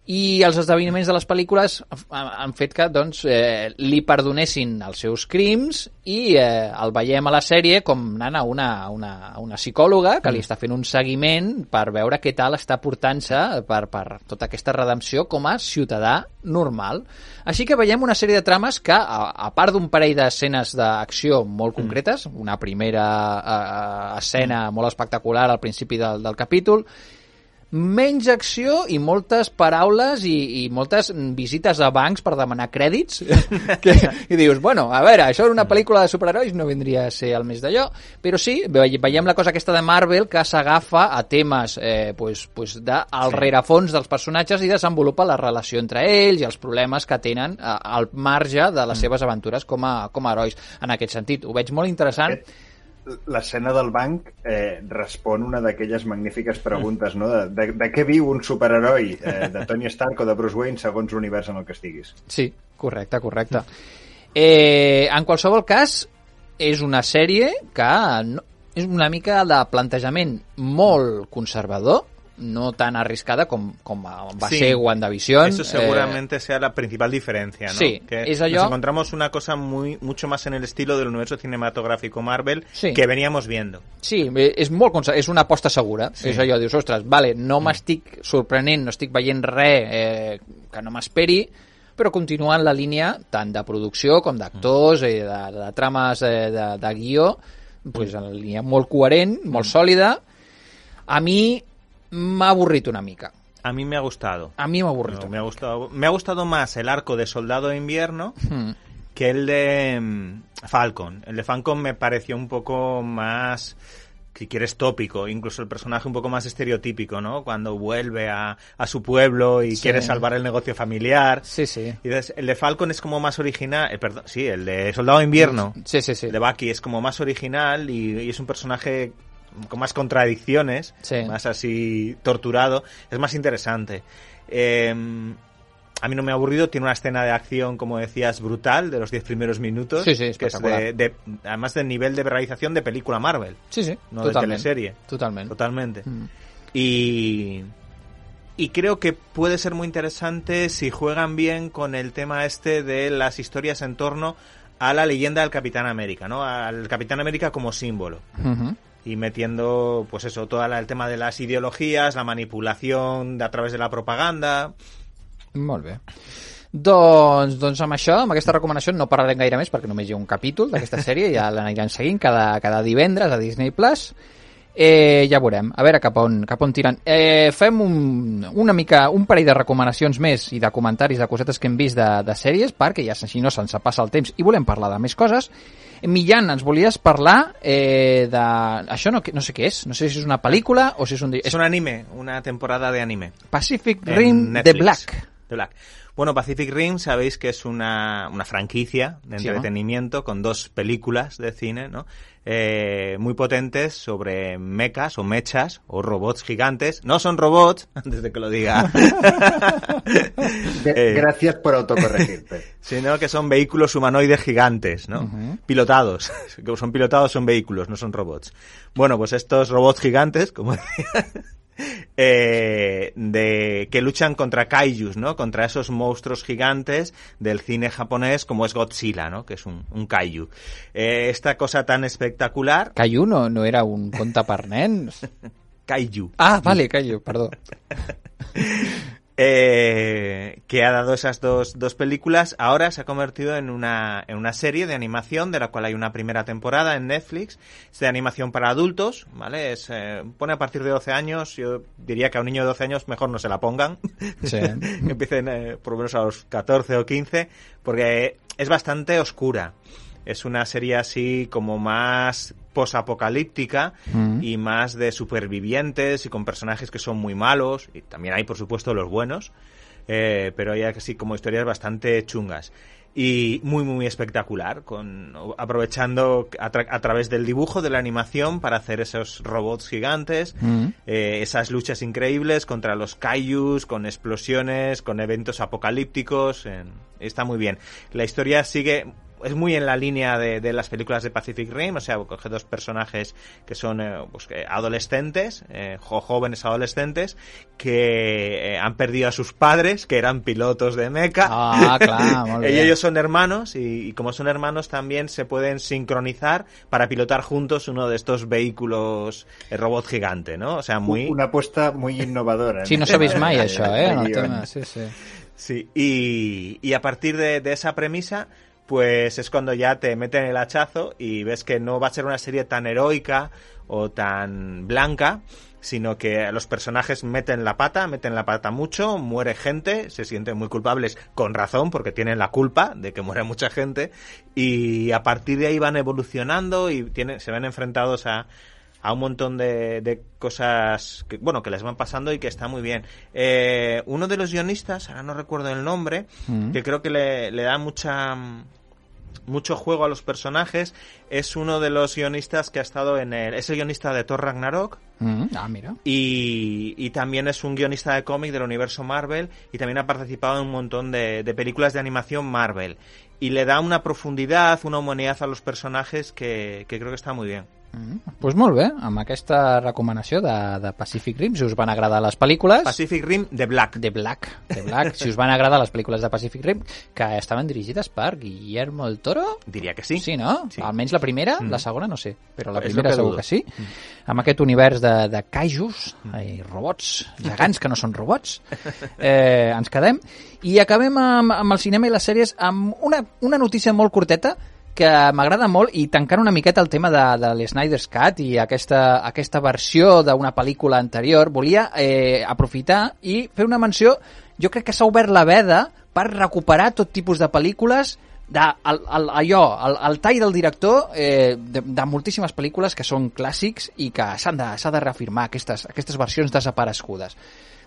i els esdeveniments de les pel·lícules han fet que doncs, eh, li perdonessin els seus crims i eh, el veiem a la sèrie com anant a una, una, una psicòloga que li està fent un seguiment per veure què tal està portant-se per, per tota aquesta redempció com a ciutadà normal. Així que veiem una sèrie de trames que, a, a part d'un parell d'escenes d'acció molt concretes, una primera eh, escena molt espectacular al principi del, del capítol, menys acció i moltes paraules i, i moltes visites a bancs per demanar crèdits que, i dius, bueno, a veure, això en una pel·lícula de superherois no vindria a ser el més d'allò, però sí, ve- veiem la cosa aquesta de Marvel que s'agafa a temes eh, pues, pues de, al Sí. rerefons dels personatges i desenvolupa la relació entre ells i els problemes que tenen eh, al marge de les seves aventures com a, com a herois. En aquest sentit, ho veig molt interessant. L'escena del banc eh, respon una d'aquelles magnífiques preguntes, no? De, de, de què viu un superheroi? Eh, de Tony Stark o de Bruce Wayne, segons l'univers en el que estiguis. Sí, correcte, correcte. Eh, en qualsevol cas, és una sèrie que no, és una mica de plantejament molt conservador, no tan arriscada com, com va Sí. ser WandaVision. Eso seguramente sea la principal diferencia, ¿no? sí, que nos encontramos una cosa muy mucho más en el estilo del universo cinematográfico Marvel Sí. que veníamos viendo. Sí, eh, és molt és una aposta segura. Sí. És allò, dius, ostres, vale, no m'estic sorprenent, no estic veient res eh, que no m'esperi, però continua en la línia tant de producció com d'actors, eh, de, de trames eh, de, de guió, pues, en la línia molt coherent, molt sòlida. A mi m'ha avorrit una mica. A mí me ha gustado. A No, una me ha gustado me ha gustado más el arco de Soldado de Invierno Hmm. que el de mm, Falcon. El de Falcon me pareció un poco más, si quieres, tópico, incluso el personaje un poco más estereotípico, ¿no? Cuando vuelve a, a su pueblo y Sí. quiere salvar el negocio familiar. Sí, sí. Y entonces, el de Falcon es como más original, eh, perdón, sí, el de Soldado de Invierno, Sí, sí, sí. el de Bucky es como más original y, y es un personaje con más contradicciones, Sí. más así torturado, es más interesante. Eh, a mí no me ha aburrido, tiene una escena de acción, como decías, brutal, de los 10 primeros minutos. Sí, sí, que es de, de- además del nivel de realización de película Marvel, Sí, sí, no de teleserie. Totalment. Totalmente. Mm. Y, y creo que puede ser muy interesante si juegan bien con el tema este de las historias en torno a la leyenda del Capitán América, ¿no? Al Capitán América como símbolo. Mhm. Y metiendo, pues eso, todo el tema de las ideologías, la manipulación de, a través de la propaganda. Molt bé. Doncs, doncs amb això, amb aquesta recomanació, no parlarem gaire més perquè només hi ha un capítol d'aquesta sèrie, ja l'aniran seguint cada, cada divendres a Disney+. Plus. Eh, ja veurem, a veure cap on, cap on tiren. Eh, fem un, una mica, un parell de recomanacions més i de comentaris de cosetes que hem vist de, de sèries, perquè ja si no se'ns passa el temps i volem parlar de més coses. Millán, ens volies parlar eh, de... Això no, no sé què és, no sé si és una pel·lícula o si és un... Es un anime, una temporada de anime. Pacific Rim The. Black. The Black. Bueno, Pacific Rim sabéis que es una, una franquicia de Sí, ¿no? entretenimiento con dos películas de cine, ¿no? Eh, muy potentes sobre mechas o mechas o robots gigantes. No son robots, antes de que lo diga. Eh, Gracias por autocorregirte. sino que son vehículos humanoides gigantes, ¿no? Pilotados. Que son pilotados, son vehículos, no son robots. Bueno, pues estos robots gigantes, como decía, eh, de, que luchan contra kaijus, ¿no? Contra esos monstruos gigantes del cine japonés como es Godzilla, ¿no? Que es un, un kaiju. Eh, esta cosa tan espectacular, Caillou no, no era un conte per nens? kaiju. Ah, vale, Caillou, perdó. eh, que ha dado esas dos, dos películas, ahora se ha convertido en una, en una serie de animación de la cual hay una primera temporada en Netflix. Es de animación para adultos, ¿vale? Es, eh, pone a partir de 12 años. Yo diría que a un niño de 12 años mejor no se la pongan. Sí. empiecen eh, por lo menos a los 14 o 15, porque es bastante oscura. Es una serie así como más posapocalíptica Mm. y más de supervivientes y con personajes que son muy malos. Y también hay, por supuesto, los buenos. eh, pero hay así como historias bastante chungas. Y muy, muy espectacular, con, aprovechando a, tra- a través del dibujo, de la animación, para hacer esos robots gigantes, Mm. eh, esas luchas increíbles contra los kaijus, con explosiones, con eventos apocalípticos. está muy bien. La historia sigue. Es muy en la línea de, de las películas de Pacific Rim, o sea, coge dos personajes que son eh, pues, que adolescentes, eh, jóvenes adolescentes, que eh, han perdido a sus padres, que eran pilotos de mecha. Ah, clar, molt bé. Y ellos son hermanos y, y como son hermanos también se pueden sincronizar para pilotar juntos uno de estos vehículos eh, robot gigante, ¿no? O sea, muy... Una apuesta muy innovadora. Sí, no vist mai, això, eh, el. Sí, sí. Sí, y, y a partir de, de esa premisa, pues es cuando ya te meten el hachazo y ves que no va a ser una serie tan heroica o tan blanca, sino que los personajes meten la pata, meten la pata mucho, muere gente, se sienten muy culpables con razón porque tienen la culpa de que muere mucha gente y a partir de ahí van evolucionando y tienen, se ven enfrentados a, a un montón de, de, cosas que, bueno, que les van pasando y que está muy bien. Eh, uno de los guionistas, ahora no recuerdo el nombre, mm. que creo que le, le da mucha mucho juego a los personajes. Es uno de los guionistas que ha estado en el. Es el guionista de Thor Ragnarok. Mm, ah, mira. Y, y, también es un guionista de cómic del universo Marvel. Y también ha participado en un montón de, de, películas de animación Marvel. Y le da una profundidad, una humanidad a los personajes que, que creo que está muy bien. Mm, pues molt bé, amb aquesta recomanació de, de Pacific Rim, si us van agradar les pel·lícules... Pacific Rim de Black. De Black, de Black. si us van agradar les pel·lícules de Pacific Rim, que estaven dirigides per Guillermo del Toro... Diria que sí. Sí, no? Sí. Almenys la primera, mm. la segona no sé, però la primera que segur que sí. Mm. Amb aquest univers de, de kaijus, mm. i robots, gegants que no són robots, eh, ens quedem. I acabem amb, amb el cinema i les sèries amb una, una notícia molt curteta, que m'agrada molt i tancant una miqueta el tema de, de l'Snyder's Cut i aquesta, aquesta versió d'una pel·lícula anterior, volia eh, aprofitar i fer una menció, jo crec que s'ha obert la veda per recuperar tot tipus de pel·lícules de, el, el, allò, el, el tall del director eh, de, de moltíssimes pel·lícules que són clàssics i que s'han de, de reafirmar aquestes, aquestes versions desaparegudes.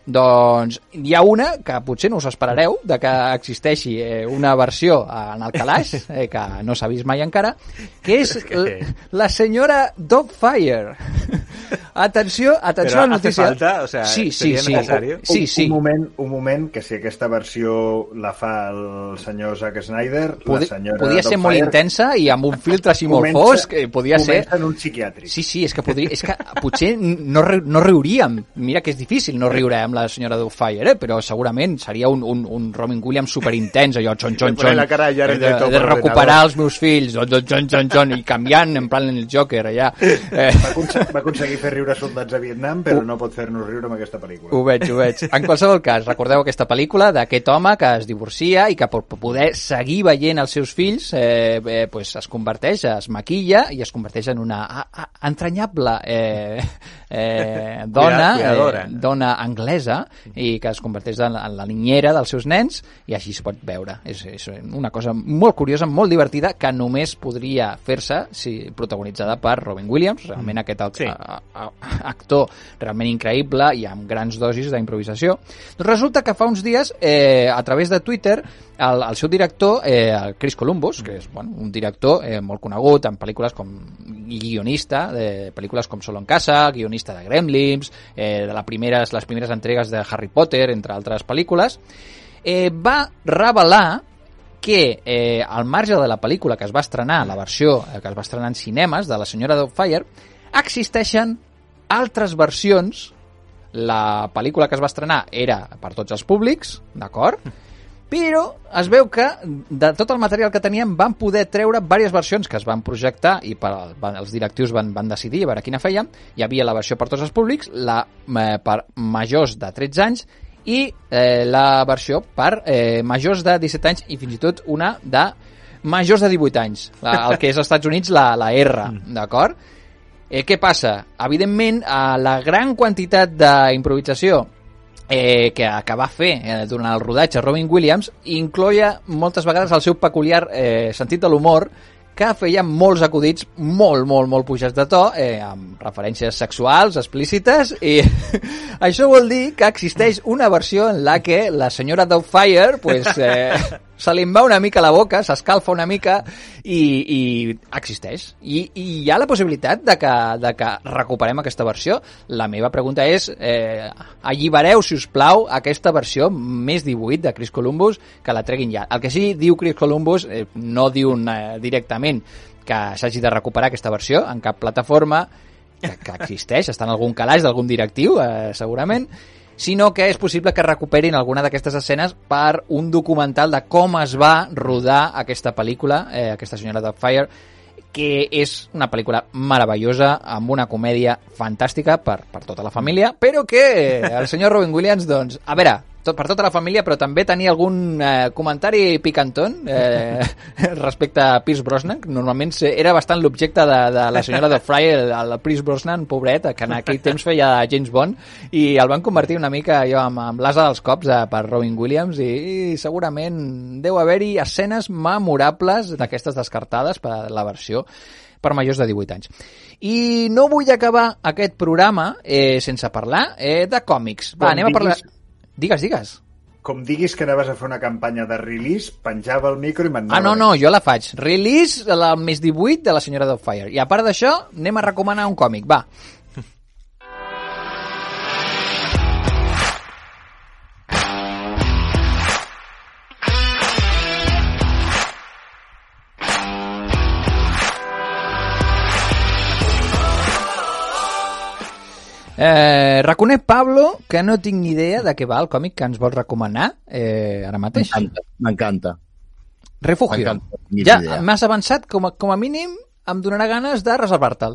Doncs hi ha una que potser no us esperareu de que existeixi eh, una versió en el calaix, eh, que no s'ha vist mai encara, que és la senyora Dogfire. atenció, atenció Però a la notícia. falta? O sea, sí, sí, sí. Necessari? sí, sí. Un, un, moment, un moment, que si aquesta versió la fa el senyor Zack Snyder, Podi la senyora Podia ser molt intensa i amb un filtre així molt comença- fosc, eh, podia ser... comença en un psiquiàtric. Sí, sí, és que, podria, és que potser no, no riuríem. Mira que és difícil no riure amb la senyora Doubtfire, eh? però segurament seria un, un, un Robin Williams superintens, allò, xon, xon, xon, la cara de Jared de, de por recuperar els meus fills, xon, xon, xon, xon, xon, i canviant en plan el Joker, allà. Eh, Va, aconse va aconseguir fer riure soldats a Vietnam, però no pot fer-nos riure amb aquesta pel·lícula. Ho veig, ho veig. En qualsevol cas, recordeu aquesta pel·lícula d'aquest home que es divorcia i que per poder seguir veient els seus fills eh, eh, pues es converteix, es maquilla i es converteix en una a, a, entranyable eh, eh, dona, eh, dona anglesa i que es converteix en la, en la niñera dels seus nens i així es pot veure. És, és una cosa molt curiosa, molt divertida, que només podria fer-se si protagonitzada per Robin Williams, realment aquest Sí. sí. a, a, actor realment increïble i amb grans dosis d'improvisació. Doncs resulta que fa uns dies, eh, a través de Twitter, el, el seu director, eh, el Chris Columbus, que és bueno, un director eh, molt conegut en pel·lícules com guionista de pel·lícules com Solo en casa, guionista de Gremlins, eh, de la primeres, les primeres entregues de Harry Potter, entre altres pel·lícules, eh, va revelar que eh, al marge de la pel·lícula que es va estrenar, la versió eh, que es va estrenar en cinemes de la senyora Doubtfire, existeixen altres versions. La pel·lícula que es va estrenar era per tots els públics, d'acord? Però es veu que de tot el material que teníem van poder treure diverses versions que es van projectar i per, van, els directius van, van decidir a veure quina feien. Hi havia la versió per tots els públics, la eh, per majors de 13 anys i eh, la versió per eh, majors de 17 anys i fins i tot una de majors de 18 anys, la, el que és als Estats Units la, la R, d'acord? Eh, què passa? Evidentment, eh, la gran quantitat d'improvisació eh, que, que va fer eh, durant el rodatge Robin Williams incloia moltes vegades el seu peculiar eh, sentit de l'humor que feia molts acudits molt, molt, molt pujats de to, eh, amb referències sexuals explícites, i això vol dir que existeix una versió en la que la senyora Doubtfire pues, eh, se li va una mica la boca, s'escalfa una mica i, i existeix. I, I hi ha la possibilitat de que, de que recuperem aquesta versió. La meva pregunta és, eh, allibereu, si us plau, aquesta versió més 18 de Chris Columbus, que la treguin ja. El que sí diu Chris Columbus, eh, no diu eh, directament que s'hagi de recuperar aquesta versió en cap plataforma, que, que existeix, està en algun calaix d'algun directiu, eh, segurament, sinó que és possible que recuperin alguna d'aquestes escenes per un documental de com es va rodar aquesta pel·lícula, eh, aquesta senyora Dogfire, que és una pel·lícula meravellosa, amb una comèdia fantàstica per, per tota la família, però que el senyor Robin Williams, doncs, a veure, tot, per tota la família, però també tenia algun eh, comentari picanton eh, respecte a Pierce Brosnan. Normalment era bastant l'objecte de, de la senyora de Fry, el, el Pierce Brosnan, pobret, que en aquell temps feia James Bond, i el van convertir una mica jo amb, amb l'asa dels cops de, per Robin Williams, i, i segurament deu haver-hi escenes memorables d'aquestes descartades per la versió per majors de 18 anys. I no vull acabar aquest programa eh, sense parlar eh, de còmics. Va, anem a parlar... Digues, digues. Com diguis que anaves a fer una campanya de release, penjava el micro i Ah, m'anava... no, no, jo la faig. Release el mes 18 de la senyora Doubtfire. I a part d'això, anem a recomanar un còmic, va. Eh, reconec, Pablo, que no tinc ni idea de què va el còmic que ens vols recomanar eh, ara mateix. M'encanta. Refugio. Ja m'has avançat, com a, com a mínim, em donarà ganes de reservar-te'l.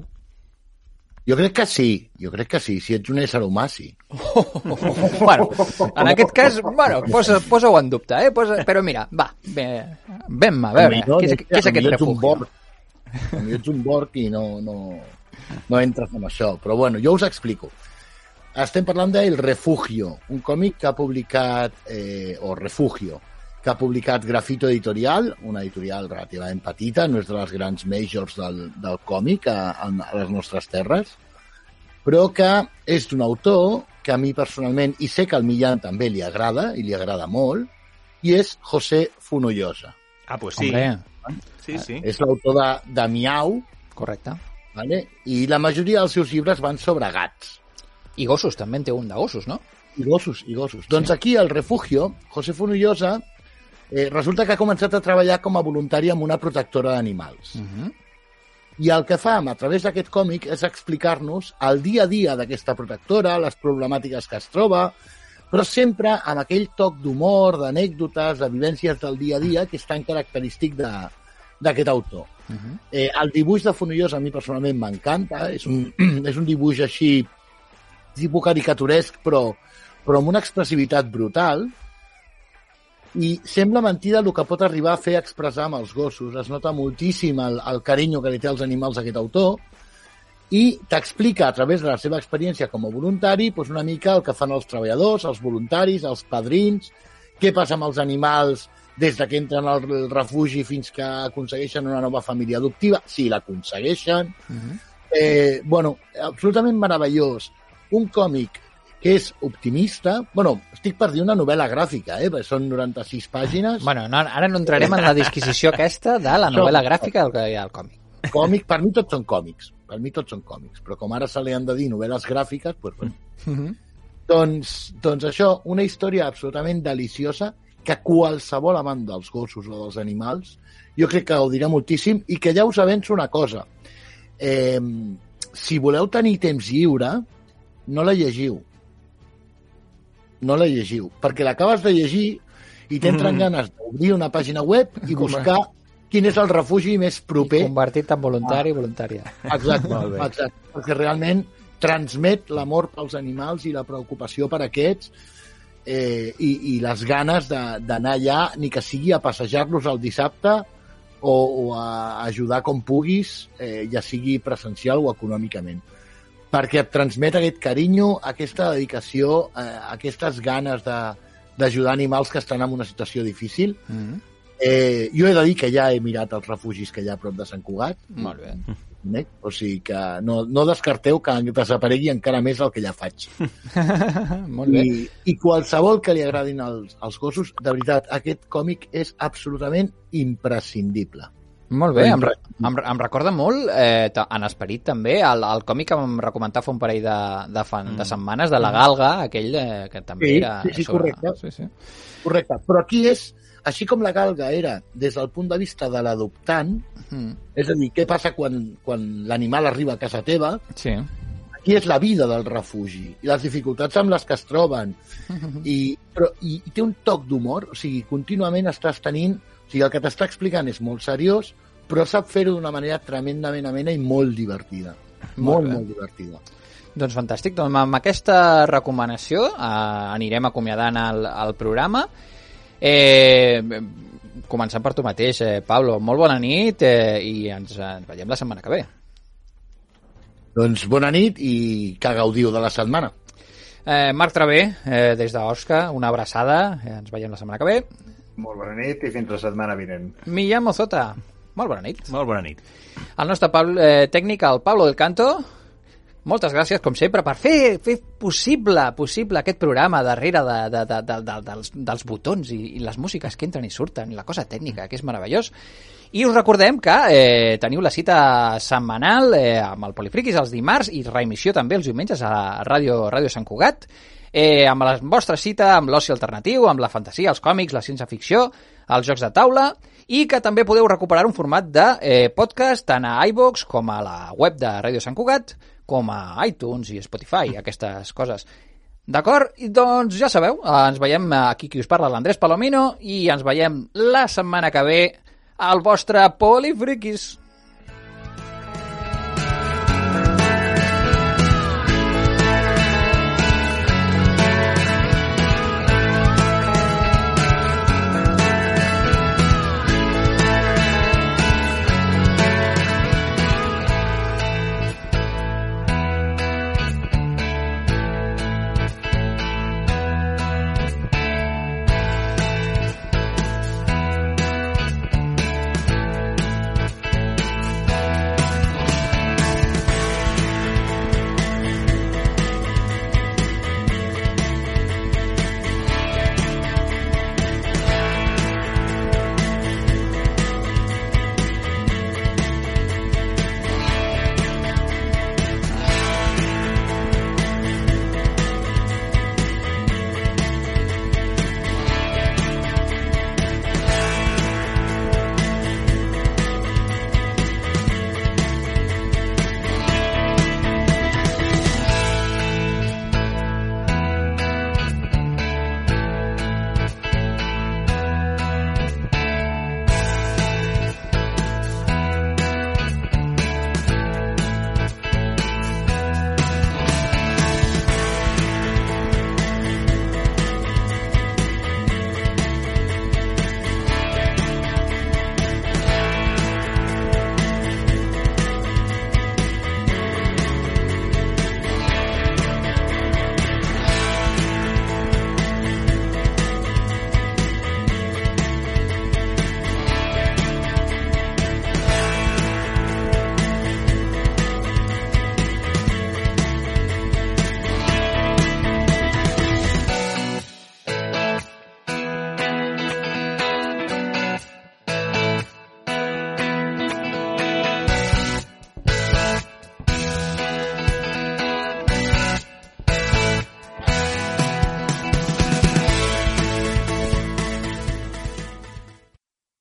Jo crec que sí, jo crec que sí. Si ets un ésser humà, sí. bueno, en aquest cas, bueno, posa, posa-ho en dubte, eh? Posa, però mira, va, vam, a veure, què és, què és aquest? Borg. Potser ets un Borg i no, no, no entres en això. Però bueno, jo us explico. Estem parlant d'El Refugio, un còmic que ha publicat, eh, o Refugio, que ha publicat Grafito Editorial, una editorial relativament petita, no és de les grans majors del, del còmic a, a, a les nostres terres, però que és d'un autor que a mi personalment, i sé que al Millán també li agrada, i li agrada molt, i és José Funollosa. Ah, pues sí. Hombre, Sí, sí. És l'autor de, de Miau, correcte. ¿Vale? i la majoria dels seus llibres van sobre gats. I gossos, també en té un de gossos, no? I gossos, i gossos. Doncs aquí, al Refugio, José Funullosa eh, resulta que ha començat a treballar com a voluntari amb una protectora d'animals. Uh -huh. I el que fa a través d'aquest còmic és explicar-nos el dia a dia d'aquesta protectora, les problemàtiques que es troba, però sempre amb aquell toc d'humor, d'anècdotes, de vivències del dia a dia que és tan característic de- d'aquest autor. Uh -huh. Eh, el dibuix de Fonollosa a mi personalment m'encanta, és, un, és un dibuix així tipus caricaturesc però, però amb una expressivitat brutal i sembla mentida el que pot arribar a fer expressar amb els gossos. Es nota moltíssim el, el carinyo que li té als animals aquest autor i t'explica a través de la seva experiència com a voluntari doncs una mica el que fan els treballadors, els voluntaris, els padrins, què passa amb els animals des de que entren al refugi fins que aconsegueixen una nova família adoptiva, si l'aconsegueixen. Uh -huh. Eh, bueno, absolutament meravellós. Un còmic que és optimista. bueno, estic per dir una novel·la gràfica, eh? perquè són 96 pàgines. Bueno, no, ara no entrarem en la disquisició aquesta de la novel·la gràfica del que hi ha al còmic. Còmic, per mi tots són còmics. Per mi tots són còmics. Però com ara se li han de dir novel·les gràfiques, doncs, bueno. Uh -huh. doncs, doncs això, una història absolutament deliciosa que qualsevol amant dels gossos o dels animals jo crec que gaudirà moltíssim i que ja us avenço una cosa. Eh, si voleu tenir temps lliure, no la llegiu. No la llegiu, perquè l'acabes de llegir i t'entren Mm. ganes d'obrir una pàgina web i buscar quin és el refugi més proper I convertit en voluntari i voluntària. Exacte, Molt bé. exacte, perquè realment transmet l'amor pels animals i la preocupació per aquests eh, i, i les ganes de- d'anar allà, ni que sigui a passejar-los el dissabte o, o a ajudar com puguis, eh, ja sigui presencial o econòmicament. Perquè et transmet aquest carinyo, aquesta dedicació, eh, aquestes ganes de- d'ajudar animals que estan en una situació difícil. Uh -huh. Eh, jo he de dir que ja he mirat els refugis que hi ha a prop de Sant Cugat, Molt bé. Eh? o sigui que no, no descarteu que desaparegui encara més el que ja faig. Molt bé. I, I qualsevol que li agradin els, els gossos, de veritat, aquest còmic és absolutament imprescindible. Molt bé, em, re- em, em recorda molt, eh, en esperit també, el, el còmic que vam recomentar fa un parell de, de, fan, de setmanes, de la Galga, aquell eh, que també Sí, era... sí, sí, correcte. Sí, sí. Correcte, però aquí és, així com la galga era des del punt de vista de l'adoptant, Mm, és a dir, què passa quan, quan l'animal arriba a casa teva, sí. aquí és la vida del refugi i les dificultats amb les que es troben i, però, i, i té un toc d'humor, o sigui, contínuament estàs tenint, o sigui, el que t'està explicant és molt seriós, però sap fer-ho d'una manera tremendament amena i molt divertida. Molt Molt, molt divertida. Doncs fantàstic. Doncs amb aquesta recomanació eh, anirem acomiadant el, el programa. Eh, començant per tu mateix, eh, Pablo. Molt bona nit eh, i ens, ens veiem la setmana que ve. Doncs bona nit i que gaudiu de la setmana. Eh, Marc Travé, eh, des d'Osca, una abraçada. Eh, ens veiem la setmana que ve. Molt bona nit i fins la setmana vinent. Millán Mozota, molt bona nit. Molt bona nit. El nostre Pablo, eh, tècnic, el Pablo del Canto, moltes gràcies, com sempre, per fer, fer possible possible aquest programa darrere de, de, de, de, de, dels, dels botons i, i les músiques que entren i surten, la cosa tècnica, que és meravellós. I us recordem que eh, teniu la cita setmanal eh, amb el Polifriquis els dimarts i reemissió també els diumenges a Ràdio, Ràdio Sant Cugat, eh, amb la vostra cita amb l'oci alternatiu, amb la fantasia, els còmics, la ciència-ficció, els jocs de taula, i que també podeu recuperar un format de eh, podcast tant a iVox com a la web de Ràdio Sant Cugat, com a iTunes i Spotify, aquestes coses. D'acord? I doncs ja sabeu, ens veiem aquí qui us parla, l'Andrés Palomino, i ens veiem la setmana que ve al vostre Polifriquis.